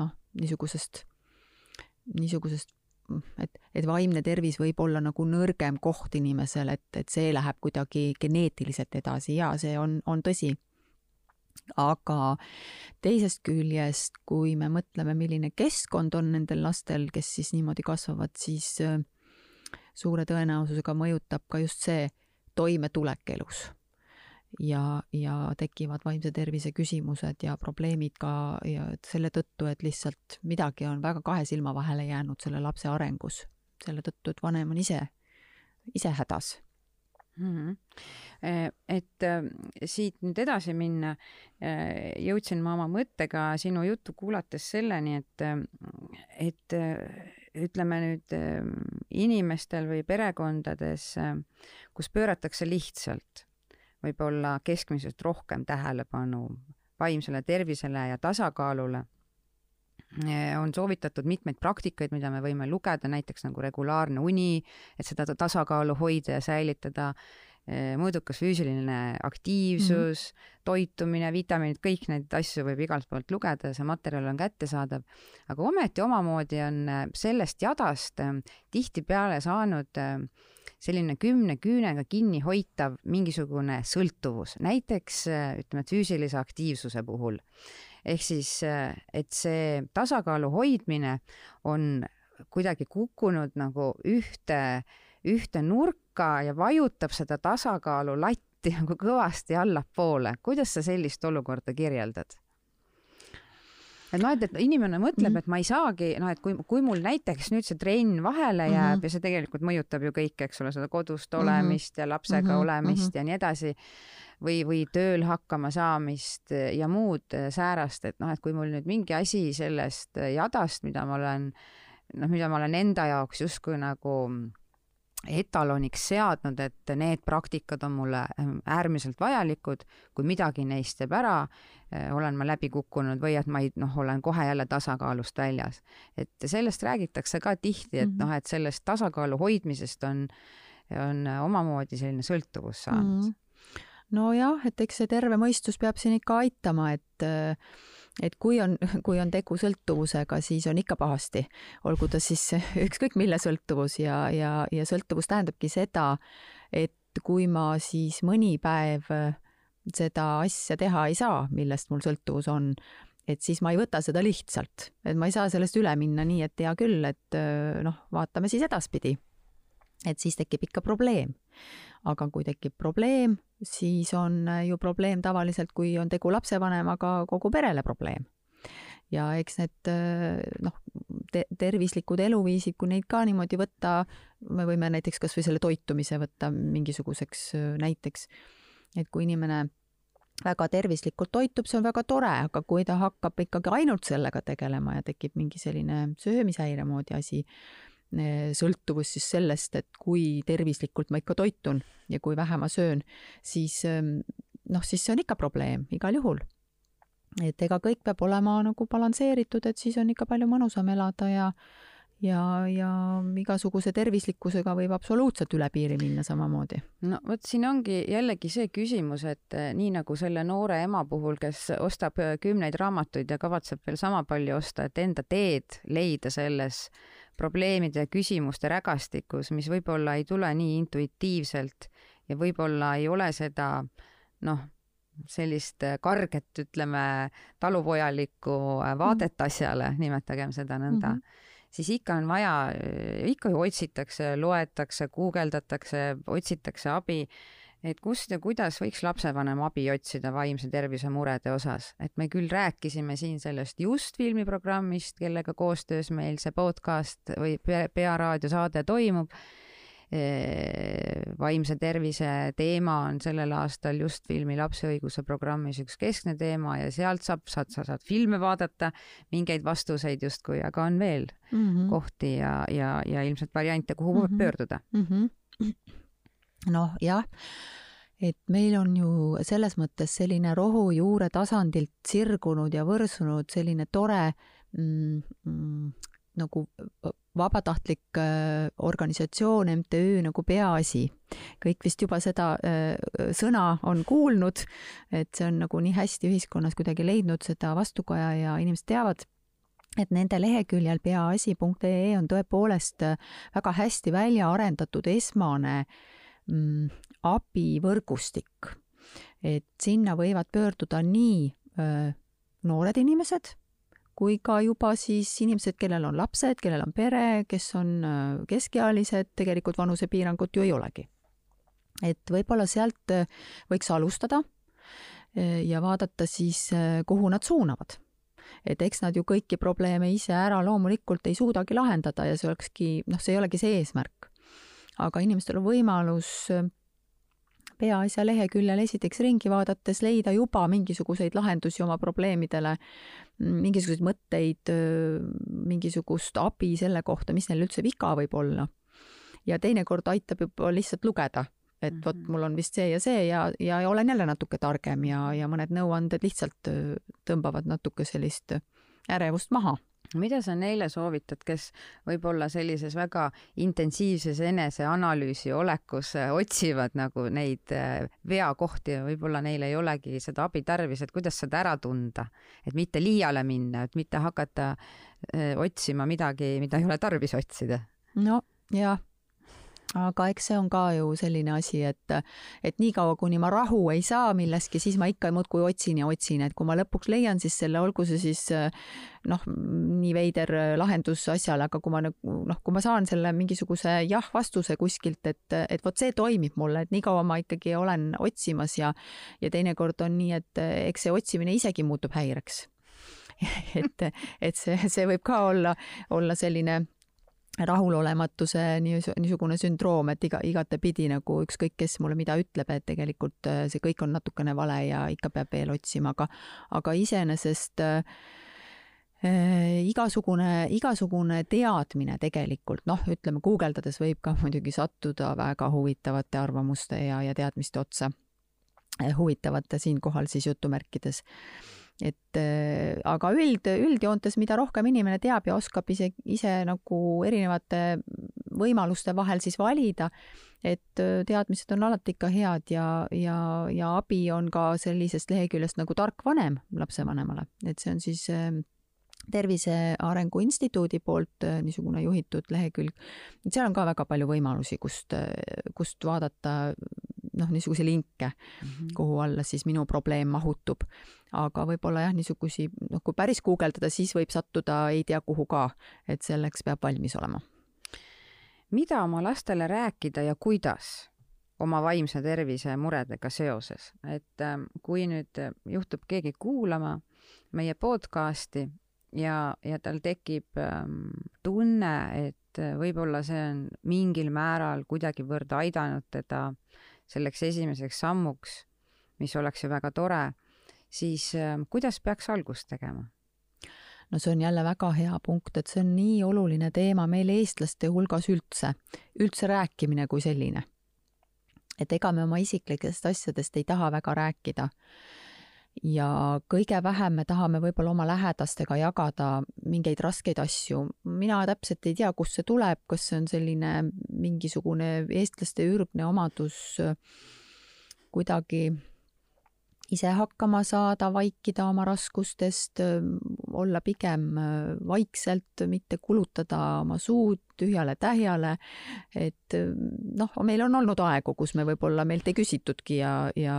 noh, niisugusest, niisugusest et, et vaimne tervis võib olla nagu nõrgem koht inimesel, et, et see läheb kuidagi geneetiliselt edasi ja see on, on tõsi aga teisest küljest, kui me mõtleme, milline keskkond on nendel lastel, kes siis niimoodi kasvavad, siis äh, suure tõenäosusega mõjutab ka just see toimetulek elus. Ja, ja tekivad vaimse tervise küsimused ja probleemid ka ja selle tõttu, et lihtsalt midagi on väga kahe silma vahele jäänud selle lapse arengus. selle tõttu, et vanem on ise, ise hädas mm. -hmm. et äh, siit nüüd edasi minna, äh, jõudsin ma oma mõttega sinu juttu kuulates selleni, et, et ütleme nüüd inimestel või perekondades, kus pööratakse lihtsalt võib-olla keskmisest rohkem tähelepanu vaimsele tervisele ja tasakaalule on soovitatud mitmeid praktikaid, mida me võime lugeda, näiteks nagu regulaarne uni, et seda tasakaalu hoida ja säilitada, mõõdukas füüsiline aktiivsus mm, -hmm. toitumine, vitamiinid, kõik neid asju võib igalt poolt lugeda, see materjal on kättesaadav. aga ometi omamoodi on sellest jadast eh, tihtipeale saanud selline kümne küünega kinni hoitav mingisugune sõltuvus, näiteks ütleme, füüsilise aktiivsuse puhul ehk siis, äh, et see tasakaalu hoidmine on kuidagi kukkunud nagu ühte, ühte nurka ja vajutab seda tasakaalu latti nagu kõvasti allapoole. kuidas sa sellist olukorda kirjeldad? Et noh, et, et inimene mõtleb mm, -hmm. et ma ei saagi, noh, et kui, kui mul näiteks nüüd see trenn vahele jääb mm -hmm. ja see tegelikult mõjutab ju kõike, eks ole, seda kodust mhm. olemist mm -hmm. ja lapsega mm -hmm. olemist mm -hmm. ja nii edasi või, või tööl hakkama saamist ja muud säärast, et noh, et kui mul nüüd mingi asi sellest jadast, mida ma olen, noh, mida ma olen enda jaoks justkui nagu etaloniks seadnud, et need praktikad on mulle äärmiselt vajalikud, kui midagi neist jääb ära, olen ma läbi kukkunud või et ma ei, noh, olen kohe jälle tasakaalust väljas. et sellest räägitakse ka tihti, et mm -hmm. noh, et sellest tasakaalu hoidmisest on, on omamoodi selline sõltuvus saanud mm. -hmm nojah, et eks see terve mõistus peab siin ikka aitama, et et kui on, kui on tegu sõltuvusega, siis on ikka pahasti, olgu ta siis ükskõik mille sõltuvus ja, ja, ja sõltuvus tähendabki seda, et kui ma siis mõni päev seda asja teha ei saa, millest mul sõltuvus on, et siis ma ei võta seda lihtsalt, et ma ei saa sellest üle minna nii, et hea küll, et noh, vaatame siis edaspidi. et siis tekib ikka probleem aga kui tekib probleem, siis on ju probleem tavaliselt, kui on tegu lapsevanemaga, kogu perele probleem. ja eks need noh te, tervislikud eluviisid, kui neid ka niimoodi võtta, me võime näiteks kasvõi selle toitumise võtta mingisuguseks näiteks, et kui inimene väga tervislikult toitub, see on väga tore, aga kui ta hakkab ikkagi ainult sellega tegelema ja tekib mingi selline söömishäire moodi asi, sõltuvus siis sellest, et kui tervislikult ma ikka toitun ja kui vähe ma söön, siis ehm, noh, siis see on ikka probleem igal juhul. et ega kõik peab olema nagu balansseeritud, et siis on ikka palju mõnusam elada ja ja, ja igasuguse tervislikkusega võib absoluutselt üle piiri minna samamoodi. no vot, siin ongi jällegi see küsimus, et eh, nii nagu selle noore ema puhul, kes ostab eh, kümneid raamatuid ja kavatseb veel sama palju osta, et enda teed leida selles äh, probleemide ja küsimuste rägastikus, mis võib-olla ei tule nii intuitiivselt ja võib-olla ei ole seda noh, sellist karget, ütleme, talupojalikku vaadet mhm. asjale, nimetagem seda nõnda mm, -hmm. siis ikka on vaja, ikka ju otsitakse, loetakse, guugeldatakse, otsitakse abi et kust ja kuidas võiks lapsevanem abi otsida vaimse tervise murede osas, et me küll rääkisime siin sellest Just filmiprogrammist, kellega koostöös meil see podcast või Pearaadio saade toimub, vaimse tervise teema on sellel aastal just filmi Lapse õiguse programmis üks keskne teema ja sealt saab, saad, sa saad filme vaadata, mingeid vastuseid justkui, aga on veel mm -hmm. kohti ja, ja, ja ilmselt variante, kuhu mm -hmm. pöörduda mm. -hmm. Noh, jah et meil on ju selles mõttes selline rohujuure tasandilt sirgunud ja võrsunud selline tore mm, mm, nagu vabatahtlik äh, organisatsioon, MTÜ nagu Peaasi. kõik vist juba seda äh, sõna on kuulnud, et see on nagu nii hästi ühiskonnas kuidagi leidnud seda vastukaja ja inimesed teavad, et nende leheküljel peaasi.ee on tõepoolest äh, väga hästi välja arendatud esmane mm, abivõrgustik. et sinna võivad pöörduda nii noored inimesed kui ka juba siis inimesed, kellel on lapsed, kellel on pere, kes on keskealised, tegelikult vanusepiirangut ju ei olegi. et võib-olla sealt võiks alustada ja vaadata siis, kuhu nad suunavad. et eks nad ju kõiki probleeme ise ära loomulikult ei suudagi lahendada ja see olekski, noh, see ei olegi see eesmärk. Aga inimestel on võimalus peaasja leheküljel esiteks ringi vaadates leida juba mingisuguseid lahendusi oma probleemidele, mingisuguseid mõtteid, mingisugust abi selle kohta, mis neil üldse viga võib olla. ja teinekord aitab juba lihtsalt lugeda, et vot mhm. mul on vist see ja see ja, ja olen jälle natuke targem ja, ja mõned nõuanded lihtsalt tõmbavad natuke sellist ärevust maha mida sa neile soovitad, kes võib-olla sellises väga intensiivses eneseanalüüsi olekus äh, otsivad nagu neid äh, veakohti ja võib-olla neil ei olegi seda abi tarvis, et kuidas seda ära tunda, et mitte liiale minna, et mitte hakata äh, otsima midagi, mida ei ole tarvis otsida? no jah aga eks see on ka ju selline asi, et, et niikaua, kuni ma rahu ei saa milleski, siis ma ikka muudkui otsin ja otsin, et kui ma lõpuks leian siis selle, olgu see siis noh, nii veider lahendus asjale, aga kui ma nagu noh, kui ma saan selle mingisuguse jah-vastuse kuskilt, et, et vot see toimib mulle, et niikaua ma ikkagi olen otsimas ja, ja teinekord on nii, et eks see otsimine isegi muutub häireks. Et, et see, see võib ka olla, olla selline rahulolematuse niisugune sündroom, et iga, igatepidi nagu ükskõik, kes mulle mida ütleb, et tegelikult äh, see kõik on natukene vale ja ikka peab veel otsima, aga, aga iseenesest äh, äh, igasugune, igasugune teadmine tegelikult, noh, ütleme guugeldades võib ka muidugi sattuda väga huvitavate arvamuste ja, ja teadmiste otsa. huvitavate siinkohal siis jutumärkides et äh, aga üld, üldjoontes, mida rohkem inimene teab ja oskab ise, ise nagu erinevate võimaluste vahel siis valida, et äh, teadmised on alati ikka head ja, ja, ja abi on ka sellisest leheküljest nagu Tark vanem lapsevanemale, et see on siis äh, Tervise Arengu Instituudi poolt niisugune juhitud lehekülg. seal on ka väga palju võimalusi, kust, kust vaadata noh, niisuguseid linke mm, -hmm. kuhu alla siis minu probleem mahutub. aga võib-olla jah, niisugusi, noh, kui päris guugeldada, siis võib sattuda ei tea kuhu ka, et selleks peab valmis olema. mida oma lastele rääkida ja kuidas? oma vaimse tervise muredega seoses, et ähm, kui nüüd juhtub keegi kuulama meie podcasti ja, ja tal tekib ähm, tunne, et võib-olla see on mingil määral kuidagivõrd aidanud teda selleks esimeseks sammuks, mis oleks ju väga tore, siis äh, kuidas peaks algust tegema? no see on jälle väga hea punkt, et see on nii oluline teema meil eestlaste hulgas üldse, üldse rääkimine kui selline. et ega me oma isiklikest asjadest ei taha väga rääkida ja kõige vähem me tahame võib-olla oma lähedastega jagada mingeid raskeid asju. mina täpselt ei tea, kust see tuleb, kas see on selline mingisugune eestlaste ürgne omadus kuidagi ise hakkama saada, vaikida oma raskustest, olla pigem vaikselt, mitte kulutada oma suud tühjale-tähjale. et noh, meil on olnud aegu, kus me võib-olla meilt ei küsitudki ja, ja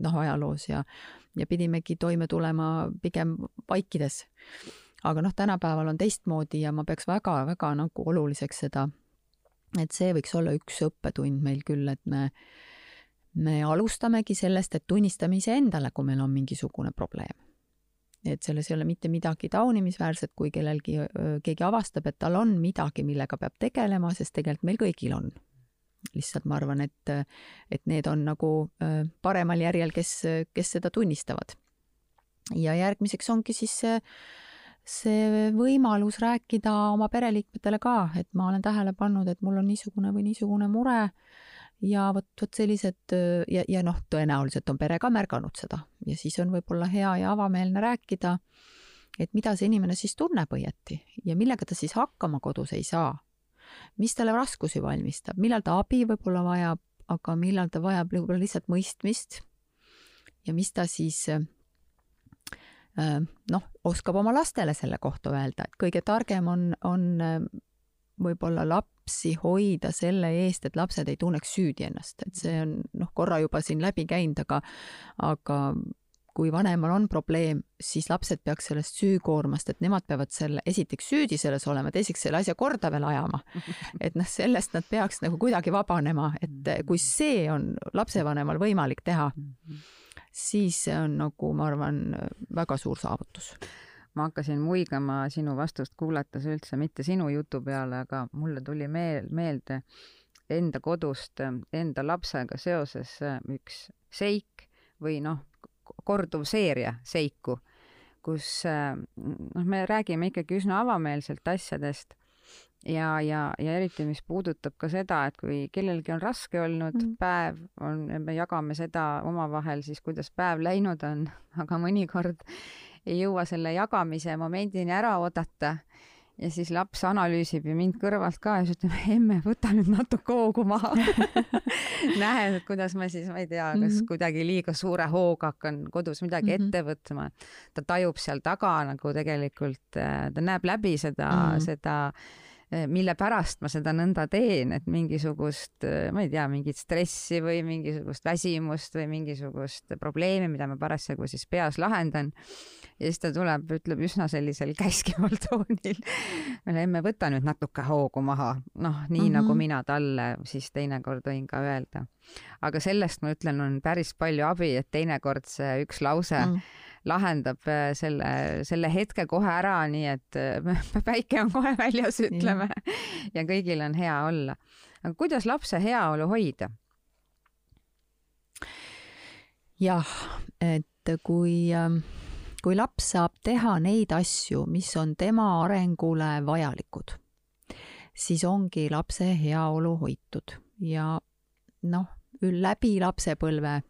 noh, ajaloos ja ja pidimegi toime tulema pigem vaikides. aga noh, tänapäeval on teistmoodi ja ma peaks väga-väga nagu oluliseks seda, et see võiks olla üks õppetund meil küll, et me, me alustamegi sellest, et tunnistame iseendale, kui meil on mingisugune probleem. et selles ei ole mitte midagi taunimisväärset, kui kellelgi, keegi avastab, et tal on midagi, millega peab tegelema, sest tegelikult meil kõigil on lihtsalt ma arvan, et, et need on nagu paremal järjel, kes, kes seda tunnistavad. ja järgmiseks ongi siis see, see võimalus rääkida oma pereliikmetele ka, et ma olen tähele pannud, et mul on niisugune või niisugune mure ja vot, vot sellised ja, ja noh, tõenäoliselt on pere ka märganud seda ja siis on võib-olla hea ja avameelne rääkida, et mida see inimene siis tunneb õieti ja millega ta siis hakkama kodus ei saa mis talle raskusi valmistab, millal ta abi võib-olla vajab, aga millal ta vajab võib-olla lihtsalt mõistmist. Ja mis ta siis äh, noh, oskab oma lastele selle kohta öelda, et kõige targem on, on äh, võib-olla lapsi hoida selle eest, et lapsed ei tunneks süüdi ennast, et see on noh, korra juba siin läbi käinud, aga, aga kui vanemal on probleem, siis lapsed peaks sellest süükoormast, et nemad peavad selle, esiteks süüdi selles olema, teiseks selle asja korda veel ajama. et noh, sellest nad peaks nagu kuidagi vabanema, et kui see on lapsevanemal võimalik teha, siis see on nagu, ma arvan, väga suur saavutus. Ma hakkasin muigama sinu vastust kuulates üldse mitte sinu jutu peale, aga mulle tuli meel, meelde enda kodust enda lapsega seoses üks seik või noh, korduv seeria seiku, kus noh, me räägime ikkagi üsna avameelselt asjadest ja, ja, ja eriti, mis puudutab ka seda, et kui kellelgi on raske olnud mm. päev, on, me jagame seda omavahel siis, kuidas päev läinud on, aga mõnikord ei jõua selle jagamise momendini ära oodata ja siis laps analüüsib ju mind kõrvalt ka ja siis ütleb, emme, võta nüüd natuke hoogu maha näed, et kuidas ma siis, ma ei tea, kas mm -hmm. kuidagi liiga suure hooga hakkan kodus midagi mm -hmm. ette võtma. ta tajub seal taga nagu tegelikult, äh, ta näeb läbi seda mm, -hmm. seda mille pärast ma seda nõnda teen, et mingisugust, eh, ma ei tea, mingit stressi või mingisugust väsimust või mingisugust probleemi, mida ma parasjagu siis peas lahendan. ja siis ta tuleb, ütleb üsna sellisel käskival toonil. emme, võta nüüd natuke hoogu maha, noh, nii mm -hmm. nagu mina talle siis teinekord võin ka öelda. aga sellest ma ütlen, on päris palju abi, et teinekord see üks lause mm -hmm lahendab äh, selle, selle hetke kohe ära, nii et äh, päike on kohe väljas, ütleme, ja kõigil on hea olla. aga kuidas lapse heaolu hoida? jah, et kui, ähm, kui laps saab teha neid asju, mis on tema arengule vajalikud, siis ongi lapse heaolu hoitud ja noh, läbi lapsepõlve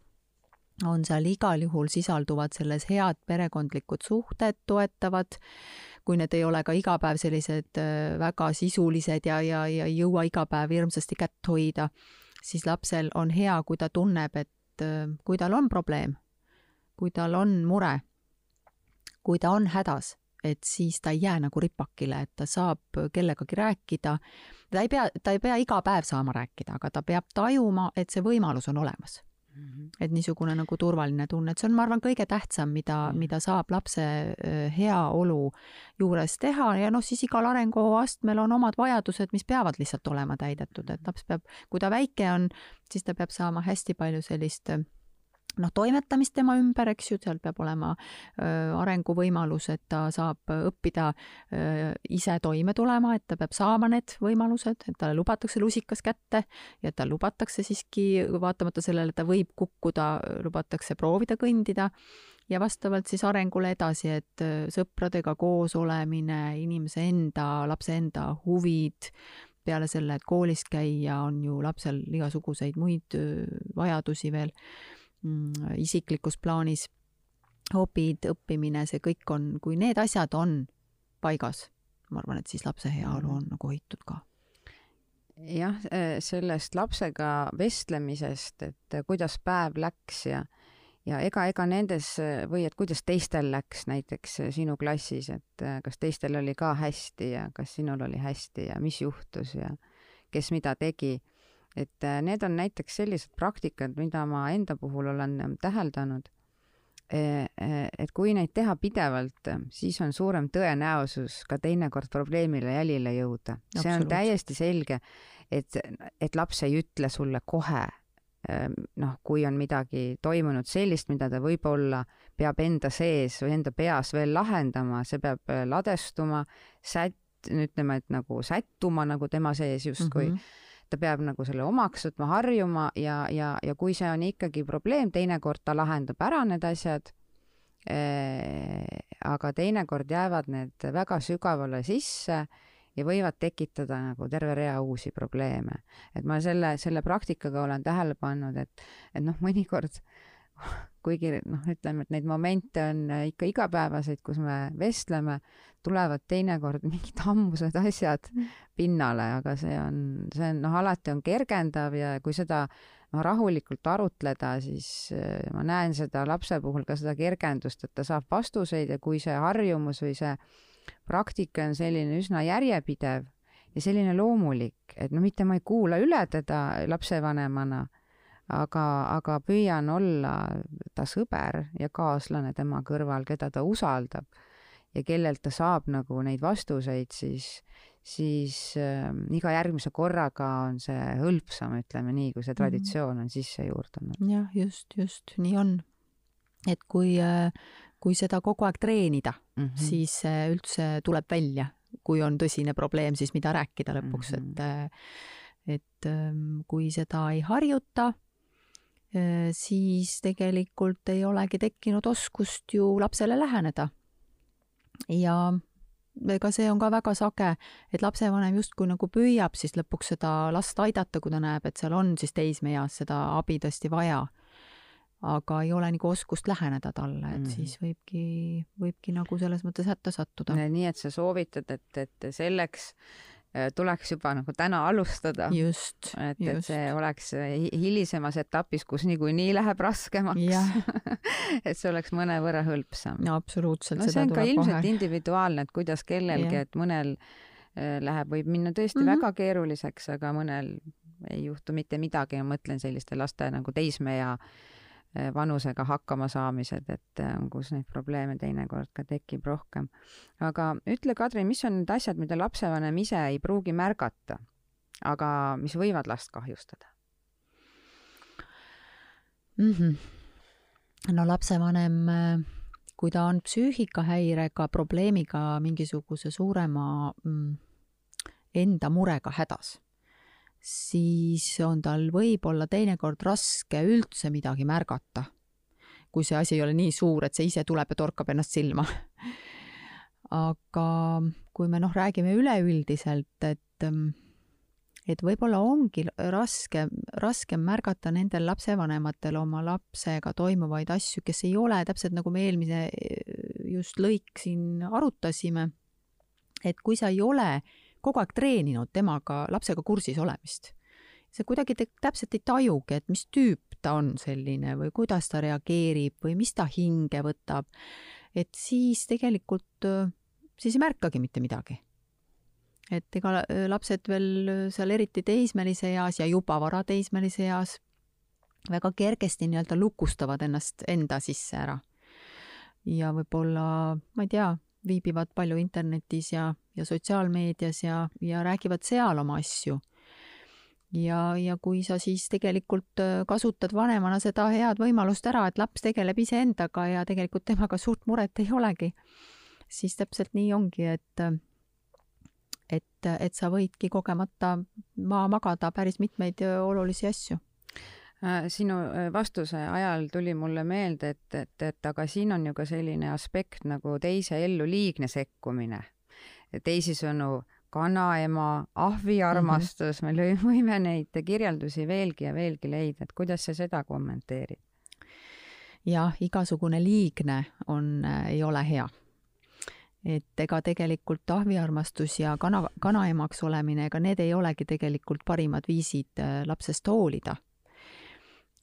on seal igal juhul sisalduvad selles head perekondlikud suhted, toetavad, kui need ei ole ka iga päev sellised äh, väga sisulised ja, ja, ja ei jõua iga päev hirmsasti kätt hoida, siis lapsel on hea, kui ta tunneb, et äh, kui tal on probleem, kui tal on mure, kui ta on hädas, et siis ta ei jää nagu ripakile, et ta saab kellegagi rääkida. ta ei pea, ta ei pea iga päev saama rääkida, aga ta peab tajuma, et see võimalus on olemas. Et niisugune nagu turvaline tunne, et see on, ma arvan, kõige tähtsam, mida mm, mida saab lapse heaolu juures teha. Ja noh, siis igal arenguastmel on omad vajadused, mis peavad lihtsalt olema täidetud, et laps peab, kui ta väike on, siis ta peab saama hästi palju sellist noh, toimetamist tema ümber, eks ju, seal peab olema arenguvõimalus, et ta saab õppida ise toime tulema, et ta peab saama need võimalused, et talle lubatakse lusikas kätte ja tal lubatakse siiski, vaatamata sellele, et ta võib kukkuda, lubatakse proovida kõndida ja vastavalt siis arengule edasi, et sõpradega koos olemine, inimese enda, lapse enda huvid, peale selle, et koolis käia, on ju lapsel igasuguseid muid vajadusi veel isiklikus plaanis, hobid, õppimine, see kõik on, kui need asjad on paigas, ma arvan, et siis lapse heaolu on nagu hoitud ka. Jah, eh, sellest lapsega vestlemisest, et kuidas päev läks ja ja ega, ega nendes või et kuidas teistel läks näiteks sinu klassis, et eh, kas teistel oli ka hästi ja kas sinul oli hästi ja mis juhtus ja kes mida tegi et äh, need on näiteks sellised praktikad, mida ma enda puhul olen ähm, täheldanud, e, e, et kui neid teha pidevalt, siis on suurem tõenäosus ka teinekord probleemile jälile jõuda. see on täiesti selge, et, et laps ei ütle sulle kohe, ähm, noh, kui on midagi toimunud sellist, mida ta võib-olla peab enda sees või enda peas veel lahendama, see peab äh, ladestuma, sät-, ütleme, et nagu sättuma nagu tema sees justkui mm. -hmm ta peab nagu selle omaks võtma, harjuma ja, ja, ja kui see on ikkagi probleem, teinekord ta lahendab ära need asjad eh,. aga teinekord jäävad need väga sügavale sisse ja võivad tekitada nagu terve rea uusi probleeme. et ma selle, selle praktikaga olen tähele pannud, et, et noh, mõnikord kuigi noh, ütleme, et neid momente on ikka igapäevaseid, kus me vestleme, tulevad teinekord mingid ammused asjad pinnale, aga see on, see on noh, alati on kergendav ja kui seda noh, rahulikult arutleda, siis äh, ma näen seda lapse puhul ka seda kergendust, et ta saab vastuseid ja kui see harjumus või see praktika on selline üsna järjepidev ja selline loomulik, et no mitte ma ei kuula üle teda lapsevanemana, aga, aga püüan olla ta sõber ja kaaslane tema kõrval, keda ta usaldab ja kellelt ta saab nagu neid vastuseid, siis, siis äh, iga järgmise korraga on see hõlpsam, ütleme nii, kui see mhm. traditsioon on sisse juurdunud. jah, just, just nii on. et kui äh, kui seda kogu aeg treenida mm, -hmm. siis see üldse tuleb välja, kui on tõsine probleem, siis mida rääkida lõpuks mm, -hmm. et et ähm, kui seda ei harjuta, äh, siis tegelikult ei olegi tekkinud oskust ju lapsele läheneda. ja ega see on ka väga sage, et lapsevanem justkui nagu püüab siis lõpuks seda last aidata, kui ta näeb, et seal on siis teismeeas seda abi tõesti vaja aga ei ole nagu oskust läheneda talle, et mm siis võibki, võibki nagu selles mõttes hätta sattuda. nii et sa soovitad, et, et selleks äh, tuleks juba nagu täna alustada. just, et, et see oleks hilisemas etapis, kus niikuinii läheb raskemaks et see oleks mõnevõrra hõlpsam. no absoluutselt. no see on ka ilmselt kohe. individuaalne, et kuidas kellelgi, et mõnel äh, läheb, võib minna tõesti mm -hmm. väga keeruliseks, aga mõnel ei juhtu mitte midagi, ma mõtlen selliste laste nagu teismeea äh, vanusega hakkama saamised, et eh, kus neid probleeme teinekord ka tekib rohkem. aga ütle, Kadri, mis on need asjad, mida lapsevanem ise ei pruugi märgata, aga mis võivad last kahjustada mm? -hmm. no lapsevanem, eh, kui ta on psüühikahäirega, probleemiga, mingisuguse suurema mm, enda murega hädas siis on tal võib-olla teinekord raske üldse midagi märgata, kui see asi ei ole nii suur, et see ise tuleb ja torkab ennast silma. aga kui me noh, räägime üleüldiselt, et et võib-olla ongi raske, raskem märgata nendel lapsevanematel oma lapsega toimuvaid asju, kes ei ole täpselt nagu me eelmise just lõik siin arutasime, et kui sa ei ole kogu aeg treeninud temaga, lapsega kursis olemist. sa kuidagi te, täpselt ei tajugi, et mis tüüp ta on selline või kuidas ta reageerib või mis ta hinge võtab. et siis tegelikult, siis ei märkagi mitte midagi. et ega lapsed veel seal eriti teismelise eas ja juba varateismelise eas väga kergesti nii-öelda lukustavad ennast enda sisse ära. ja võib-olla, ma ei tea, viibivad palju internetis ja, ja sotsiaalmeedias ja, ja räägivad seal oma asju. ja, ja kui sa siis tegelikult äh, kasutad vanemana seda head võimalust ära, et laps tegeleb iseendaga ja tegelikult temaga suurt muret ei olegi, siis täpselt nii ongi, et et, et sa võidki kogemata maha magada päris mitmeid äh, olulisi asju Äh, sinu vastuse ajal tuli mulle meelde, et, et, et aga siin on ju ka selline aspekt nagu teise ellu liigne sekkumine. Teisisõnu, kanaema, ahviarmastus mm, -hmm. me võime neid kirjeldusi veelgi ja veelgi leida, et kuidas sa seda kommenteerid? jah, igasugune liigne on äh,, ei ole hea et ega tegelikult ahviarmastus ja kana, kanaemaks olemine, ega need ei olegi tegelikult parimad viisid äh, lapsest hoolida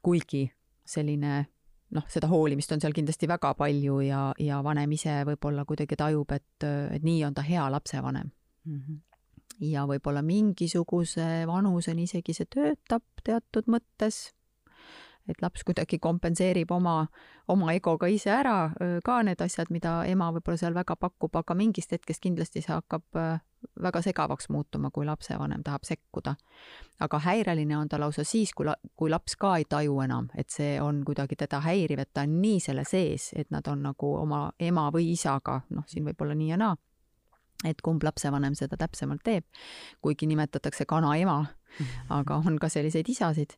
kuigi selline noh, seda hoolimist on seal kindlasti väga palju ja, ja vanem ise võib-olla kuidagi tajub, et, et nii on ta hea lapsevanem mm. -hmm. ja võib-olla mingisuguse vanuseni isegi see töötab teatud mõttes, et laps kuidagi kompenseerib oma, oma egoga ise ära ka need asjad, mida ema võib-olla seal väga pakub, aga mingist hetkest kindlasti see hakkab väga segavaks muutuma, kui lapsevanem tahab sekkuda. aga häireline on ta lausa siis, kui la-, kui laps ka ei taju enam, et see on kuidagi teda häiriv, et ta on nii selle sees, et nad on nagu oma ema või isaga, noh, siin võib olla nii ja naa, et kumb lapsevanem seda täpsemalt teeb, kuigi nimetatakse kanaema, aga on ka selliseid isasid.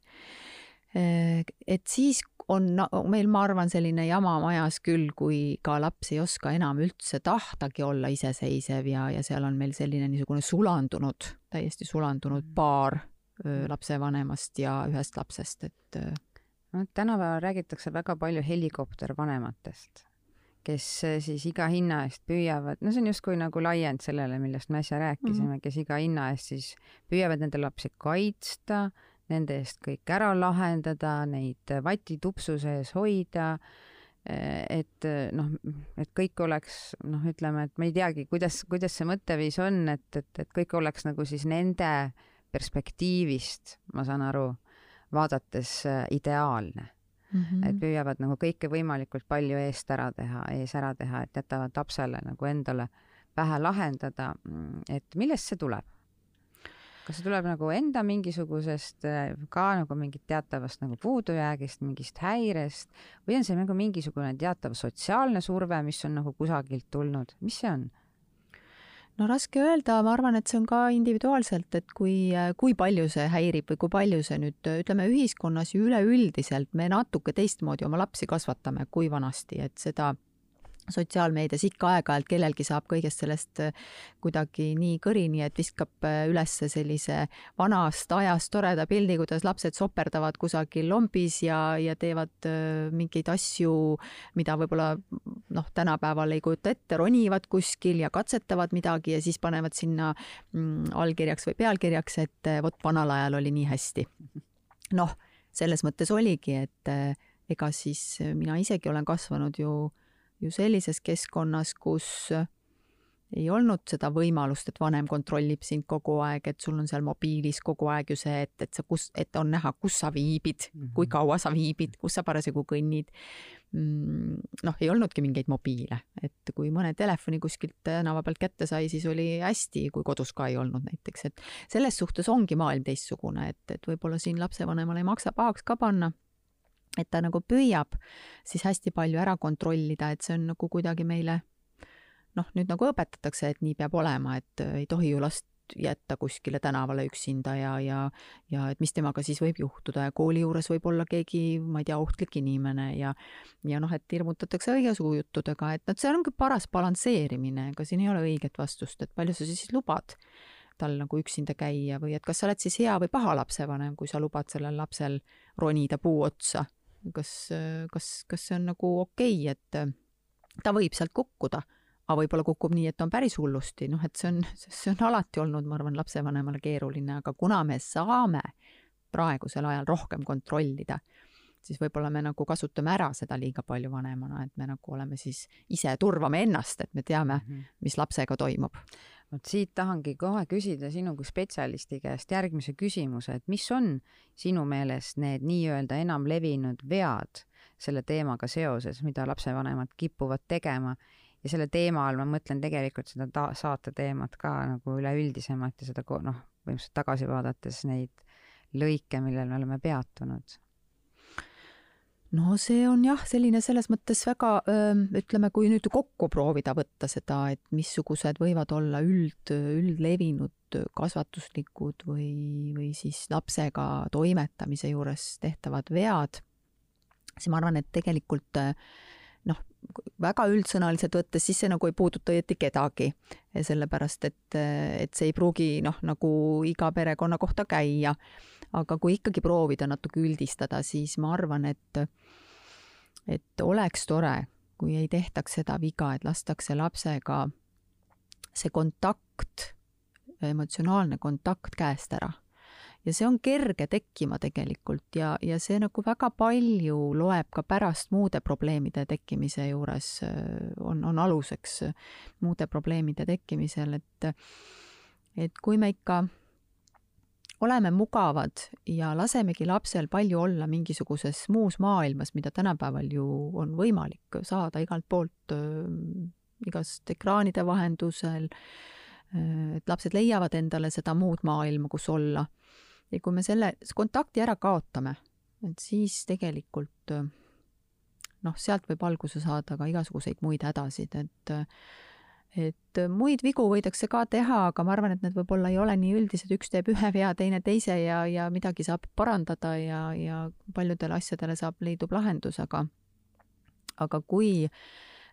Et siis on meil, ma arvan, selline jama majas küll, kui ka laps ei oska enam üldse tahtagi olla iseseisev ja, ja seal on meil selline niisugune sulandunud, täiesti sulandunud paar lapsevanemast ja ühest lapsest, et no tänapäeval räägitakse väga palju helikoptervanematest kes eh, siis iga hinna eest püüavad, no see on justkui nagu laiend sellele, millest me äsja rääkisime mm, -hmm. kes iga hinna eest siis püüavad nende lapsi kaitsta, nende eest kõik ära lahendada, neid vatitupsu sees hoida, eh, et noh, et kõik oleks noh, ütleme, et ma ei teagi, kuidas, kuidas see mõtteviis on, et, et, et kõik oleks nagu siis nende perspektiivist, ma saan aru, vaadates eh, ideaalne mm, -hmm. et püüavad nagu kõike võimalikult palju eest ära teha, ees ära teha, et jätavad lapsele nagu endale pähe lahendada. Mm, et millest see tuleb? Kas see tuleb nagu enda mingisugusest ka nagu mingit teatavast nagu puudujäägist, mingist häirest või on see nagu mingisugune teatav sotsiaalne surve, mis on nagu kusagilt tulnud, mis see on? no raske öelda, ma arvan, et see on ka individuaalselt, et kui, kui palju see häirib või kui palju see nüüd, ütleme ühiskonnas ju üleüldiselt me natuke teistmoodi oma lapsi kasvatame kui vanasti, et seda sotsiaalmeedias ikka aeg-ajalt kellelgi saab kõigest sellest äh, kuidagi nii kõrini, et viskab äh, üles sellise vanast ajast toreda pildi, kuidas lapsed soperdavad kusagil lombis ja, ja teevad äh, mingeid asju, mida võib-olla noh, tänapäeval ei kujuta ette, ronivad kuskil ja katsetavad midagi ja siis panevad sinna mm, allkirjaks või pealkirjaks, et vot vanal ajal oli nii hästi. noh, selles mõttes oligi, et ega siis mina isegi olen kasvanud ju ju sellises keskkonnas, kus ei olnud seda võimalust, et vanem kontrollib sind kogu aeg, et sul on seal mobiilis kogu aeg ju see, et, et sa, kus, et on näha, kus sa viibid mm, -hmm. kui kaua sa viibid, kus sa parasjagu kõnnid mm,. noh, ei olnudki mingeid mobiile, et kui mõne telefoni kuskilt tänava pealt kätte sai, siis oli hästi, kui kodus ka ei olnud näiteks, et selles suhtes ongi maailm teistsugune, et, et võib-olla siin lapsevanemale ei maksa pahaks ka panna et ta nagu püüab siis hästi palju ära kontrollida, et see on nagu kuidagi meile noh, nüüd nagu õpetatakse, et nii peab olema, et äh, ei tohi ju last jätta kuskile tänavale üksinda ja, ja, ja et mis temaga siis võib juhtuda ja kooli juures võib olla keegi, ma ei tea, ohtlik inimene ja, ja noh, et hirmutatakse õigasugu juttudega, et noh, see ongi paras balansseerimine, ega siin ei ole õiget vastust, et palju sa siis lubad tal nagu üksinda käia või et kas sa oled siis hea või paha lapsevanem, kui sa lubad sellel lapsel ronida puu otsa kas, kas, kas see on nagu okei okay,, et ta võib sealt kukkuda, aga võib-olla kukub nii, et on päris hullusti, noh, et see on, see on alati olnud, ma arvan, lapsevanemale keeruline, aga kuna me saame praegusel ajal rohkem kontrollida, siis võib-olla me nagu kasutame ära seda liiga palju vanemana, et me nagu oleme siis ise turvame ennast, et me teame, mhm. mis lapsega toimub vot siit tahangi kohe küsida sinu kui spetsialisti käest järgmise küsimuse, et mis on sinu meelest need nii-öelda enam levinud vead selle teemaga seoses, mida lapsevanemad kipuvad tegema? Ja selle teema all ma mõtlen tegelikult seda ta-, saate teemat ka nagu üleüldisemalt ja seda noh, põhimõtteliselt tagasi vaadates neid lõike, millel me oleme peatunud no see on jah, selline selles mõttes väga, ütleme, kui nüüd kokku proovida võtta seda, et missugused võivad olla üld, üldlevinud kasvatuslikud või, või siis lapsega toimetamise juures tehtavad vead, siis ma arvan, et tegelikult noh, väga üldsõnaliselt võttes, siis see nagu ei puuduta õieti kedagi, sellepärast et, et see ei pruugi noh, nagu iga perekonna kohta käia aga kui ikkagi proovida natuke üldistada, siis ma arvan, et, et oleks tore, kui ei tehtaks seda viga, et lastakse lapsega see kontakt, emotsionaalne kontakt käest ära. Ja see on kerge tekkima tegelikult ja, ja see nagu väga palju loeb ka pärast muude probleemide tekkimise juures, on, on aluseks muude probleemide tekkimisel, et et kui me ikka oleme mugavad ja lasemegi lapsel palju olla mingisuguses muus maailmas, mida tänapäeval ju on võimalik saada igalt poolt äh,, igast ekraanide vahendusel äh,, et lapsed leiavad endale seda muud maailma, kus olla. ja kui me selle kontakti ära kaotame, et siis tegelikult noh, sealt võib alguse saada ka igasuguseid muid hädasid, et et muid vigu võidakse ka teha, aga ma arvan, et need võib-olla ei ole nii üldised, üks teeb ühe vea, teine teise ja, ja midagi saab parandada ja, ja paljudele asjadele saab, leidub lahendus, aga aga kui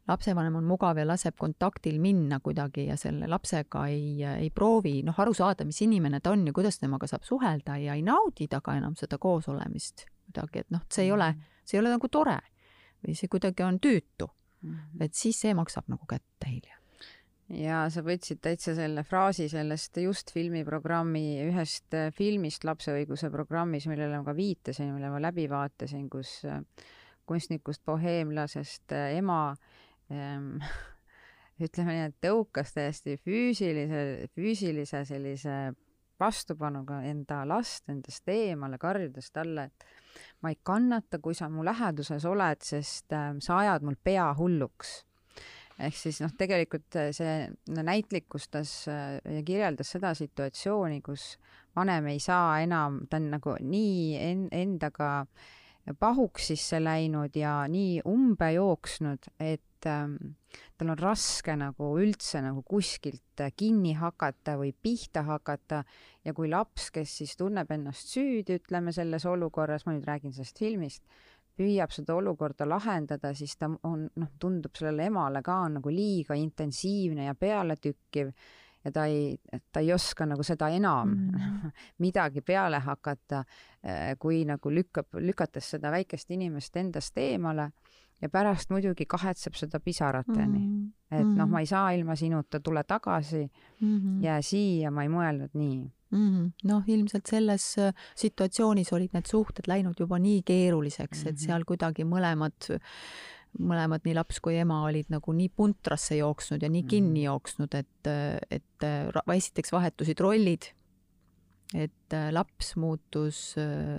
lapsevanem on mugav ja laseb kontaktil minna kuidagi ja selle lapsega ei, ei proovi noh, aru saada, mis inimene ta on ja kuidas temaga saab suhelda ja ei naudi taga enam seda koosolemist kuidagi, et noh, see ei ole, mm. see ei ole nagu tore või see kuidagi on tüütu. -hmm. et siis see maksab nagu kätte hiljem ja sa võtsid täitsa selle fraasi sellest just filmiprogrammi, ühest äh, filmist lapse õiguse programmis, millele ma ka viitasin, mille ma läbi vaatasin, kus äh, kunstnikust boheemlasest äh, ema ähm, ütleme nii, et tõukas täiesti füüsilise, füüsilise sellise vastupanuga enda last endast eemale, karjudes talle, et ma ei kannata, kui sa mu läheduses oled, sest äh, sa ajad mul pea hulluks. Ehk siis noh, tegelikult see näitlikustas äh, ja kirjeldas seda situatsiooni, kus vanem ei saa enam, ta on nagu nii en endaga pahuks sisse läinud ja nii umbe jooksnud, et ähm, tal on raske nagu üldse nagu kuskilt äh, kinni hakata või pihta hakata. Ja kui laps, kes siis tunneb ennast süüdi, ütleme selles olukorras, ma nüüd räägin sellest filmist, püüab seda olukorda lahendada, siis ta on, noh, tundub sellele emale ka nagu liiga intensiivne ja pealetükkiv ja ta ei, ta ei oska nagu seda enam mm midagi peale hakata, äh, kui nagu lükkab, lükates seda väikest inimest endast eemale ja pärast muidugi kahetseb seda pisarateni mm. -hmm. et noh, ma ei saa ilma sinuta, tule tagasi mm, -hmm. jää siia, ma ei mõelnud nii mm -hmm.. noh, ilmselt selles äh, situatsioonis olid need suhted läinud juba nii keeruliseks mm, -hmm. et mhm. seal kuidagi mõlemad, mõlemad, nii laps kui ema olid nagu nii puntrasse jooksnud ja nii mm -hmm. kinni jooksnud, et, et äh, esiteks vahetusid rollid, et äh, laps muutus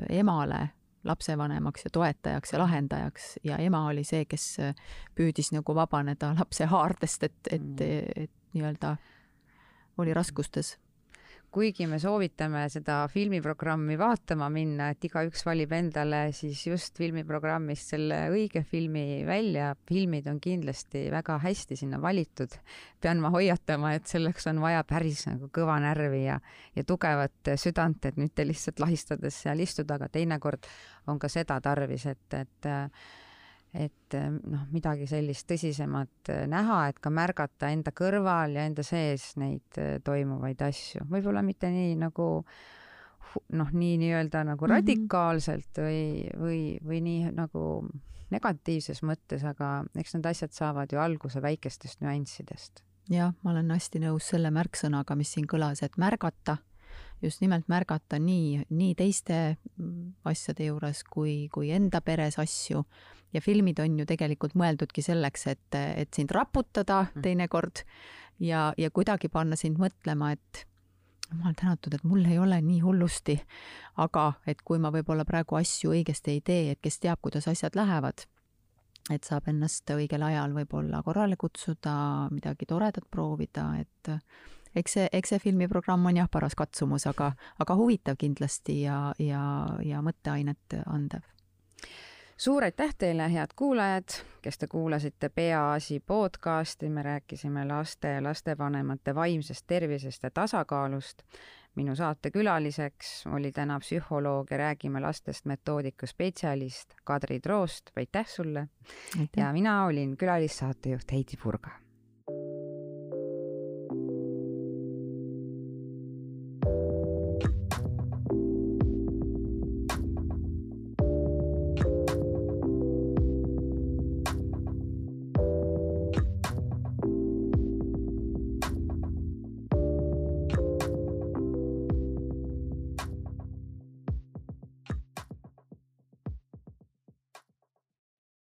emale lapsevanemaks ja toetajaks ja lahendajaks ja ema oli see, kes äh, püüdis nagu vabaneda lapse haardest, et, et, mm. et nii-öelda oli raskustes kuigi me soovitame seda filmiprogrammi vaatama minna, et igaüks valib endale siis just filmiprogrammist selle õige filmi välja, filmid on kindlasti väga hästi sinna valitud. pean ma hoiatama, et selleks on vaja päris nagu kõva närvi ja, ja tugevat südant, et mitte lihtsalt lahistades seal istuda, aga teinekord on ka seda tarvis, et, et et eh, noh, midagi sellist tõsisemat eh, näha, et ka märgata enda kõrval ja enda sees neid eh, toimuvaid asju, võib-olla mitte nii nagu noh, nii nii-öelda nagu mm -hmm. radikaalselt või, või, või nii nagu negatiivses mõttes, aga eks need asjad saavad ju alguse väikestest nüanssidest. jah, ma olen hästi nõus selle märksõnaga, mis siin kõlas, et märgata just nimelt märgata nii, nii teiste mm, asjade juures kui, kui enda peres asju ja filmid on ju tegelikult mõeldudki selleks, et, et sind raputada mm. teinekord ja, ja kuidagi panna sind mõtlema, et jumal tänatud, et mul ei ole nii hullusti, aga et kui ma võib-olla praegu asju õigesti ei tee, et kes teab, kuidas asjad lähevad, et saab ennast õigel ajal võib-olla korrale kutsuda, midagi toredat proovida, et eks see, eks see filmiprogramm on jah, paras katsumus, aga, aga huvitav kindlasti ja, ja, ja mõtteainet andev suur aitäh teile, head kuulajad, kes te kuulasite Peaasi podcasti, me rääkisime laste ja lastevanemate vaimsest tervisest ja tasakaalust. minu saatekülaliseks oli täna psühholoog ja Räägime lastest metoodika spetsialist Kadri Troost, aitäh sulle! ja mina olin külalissaatejuht Heidi Purga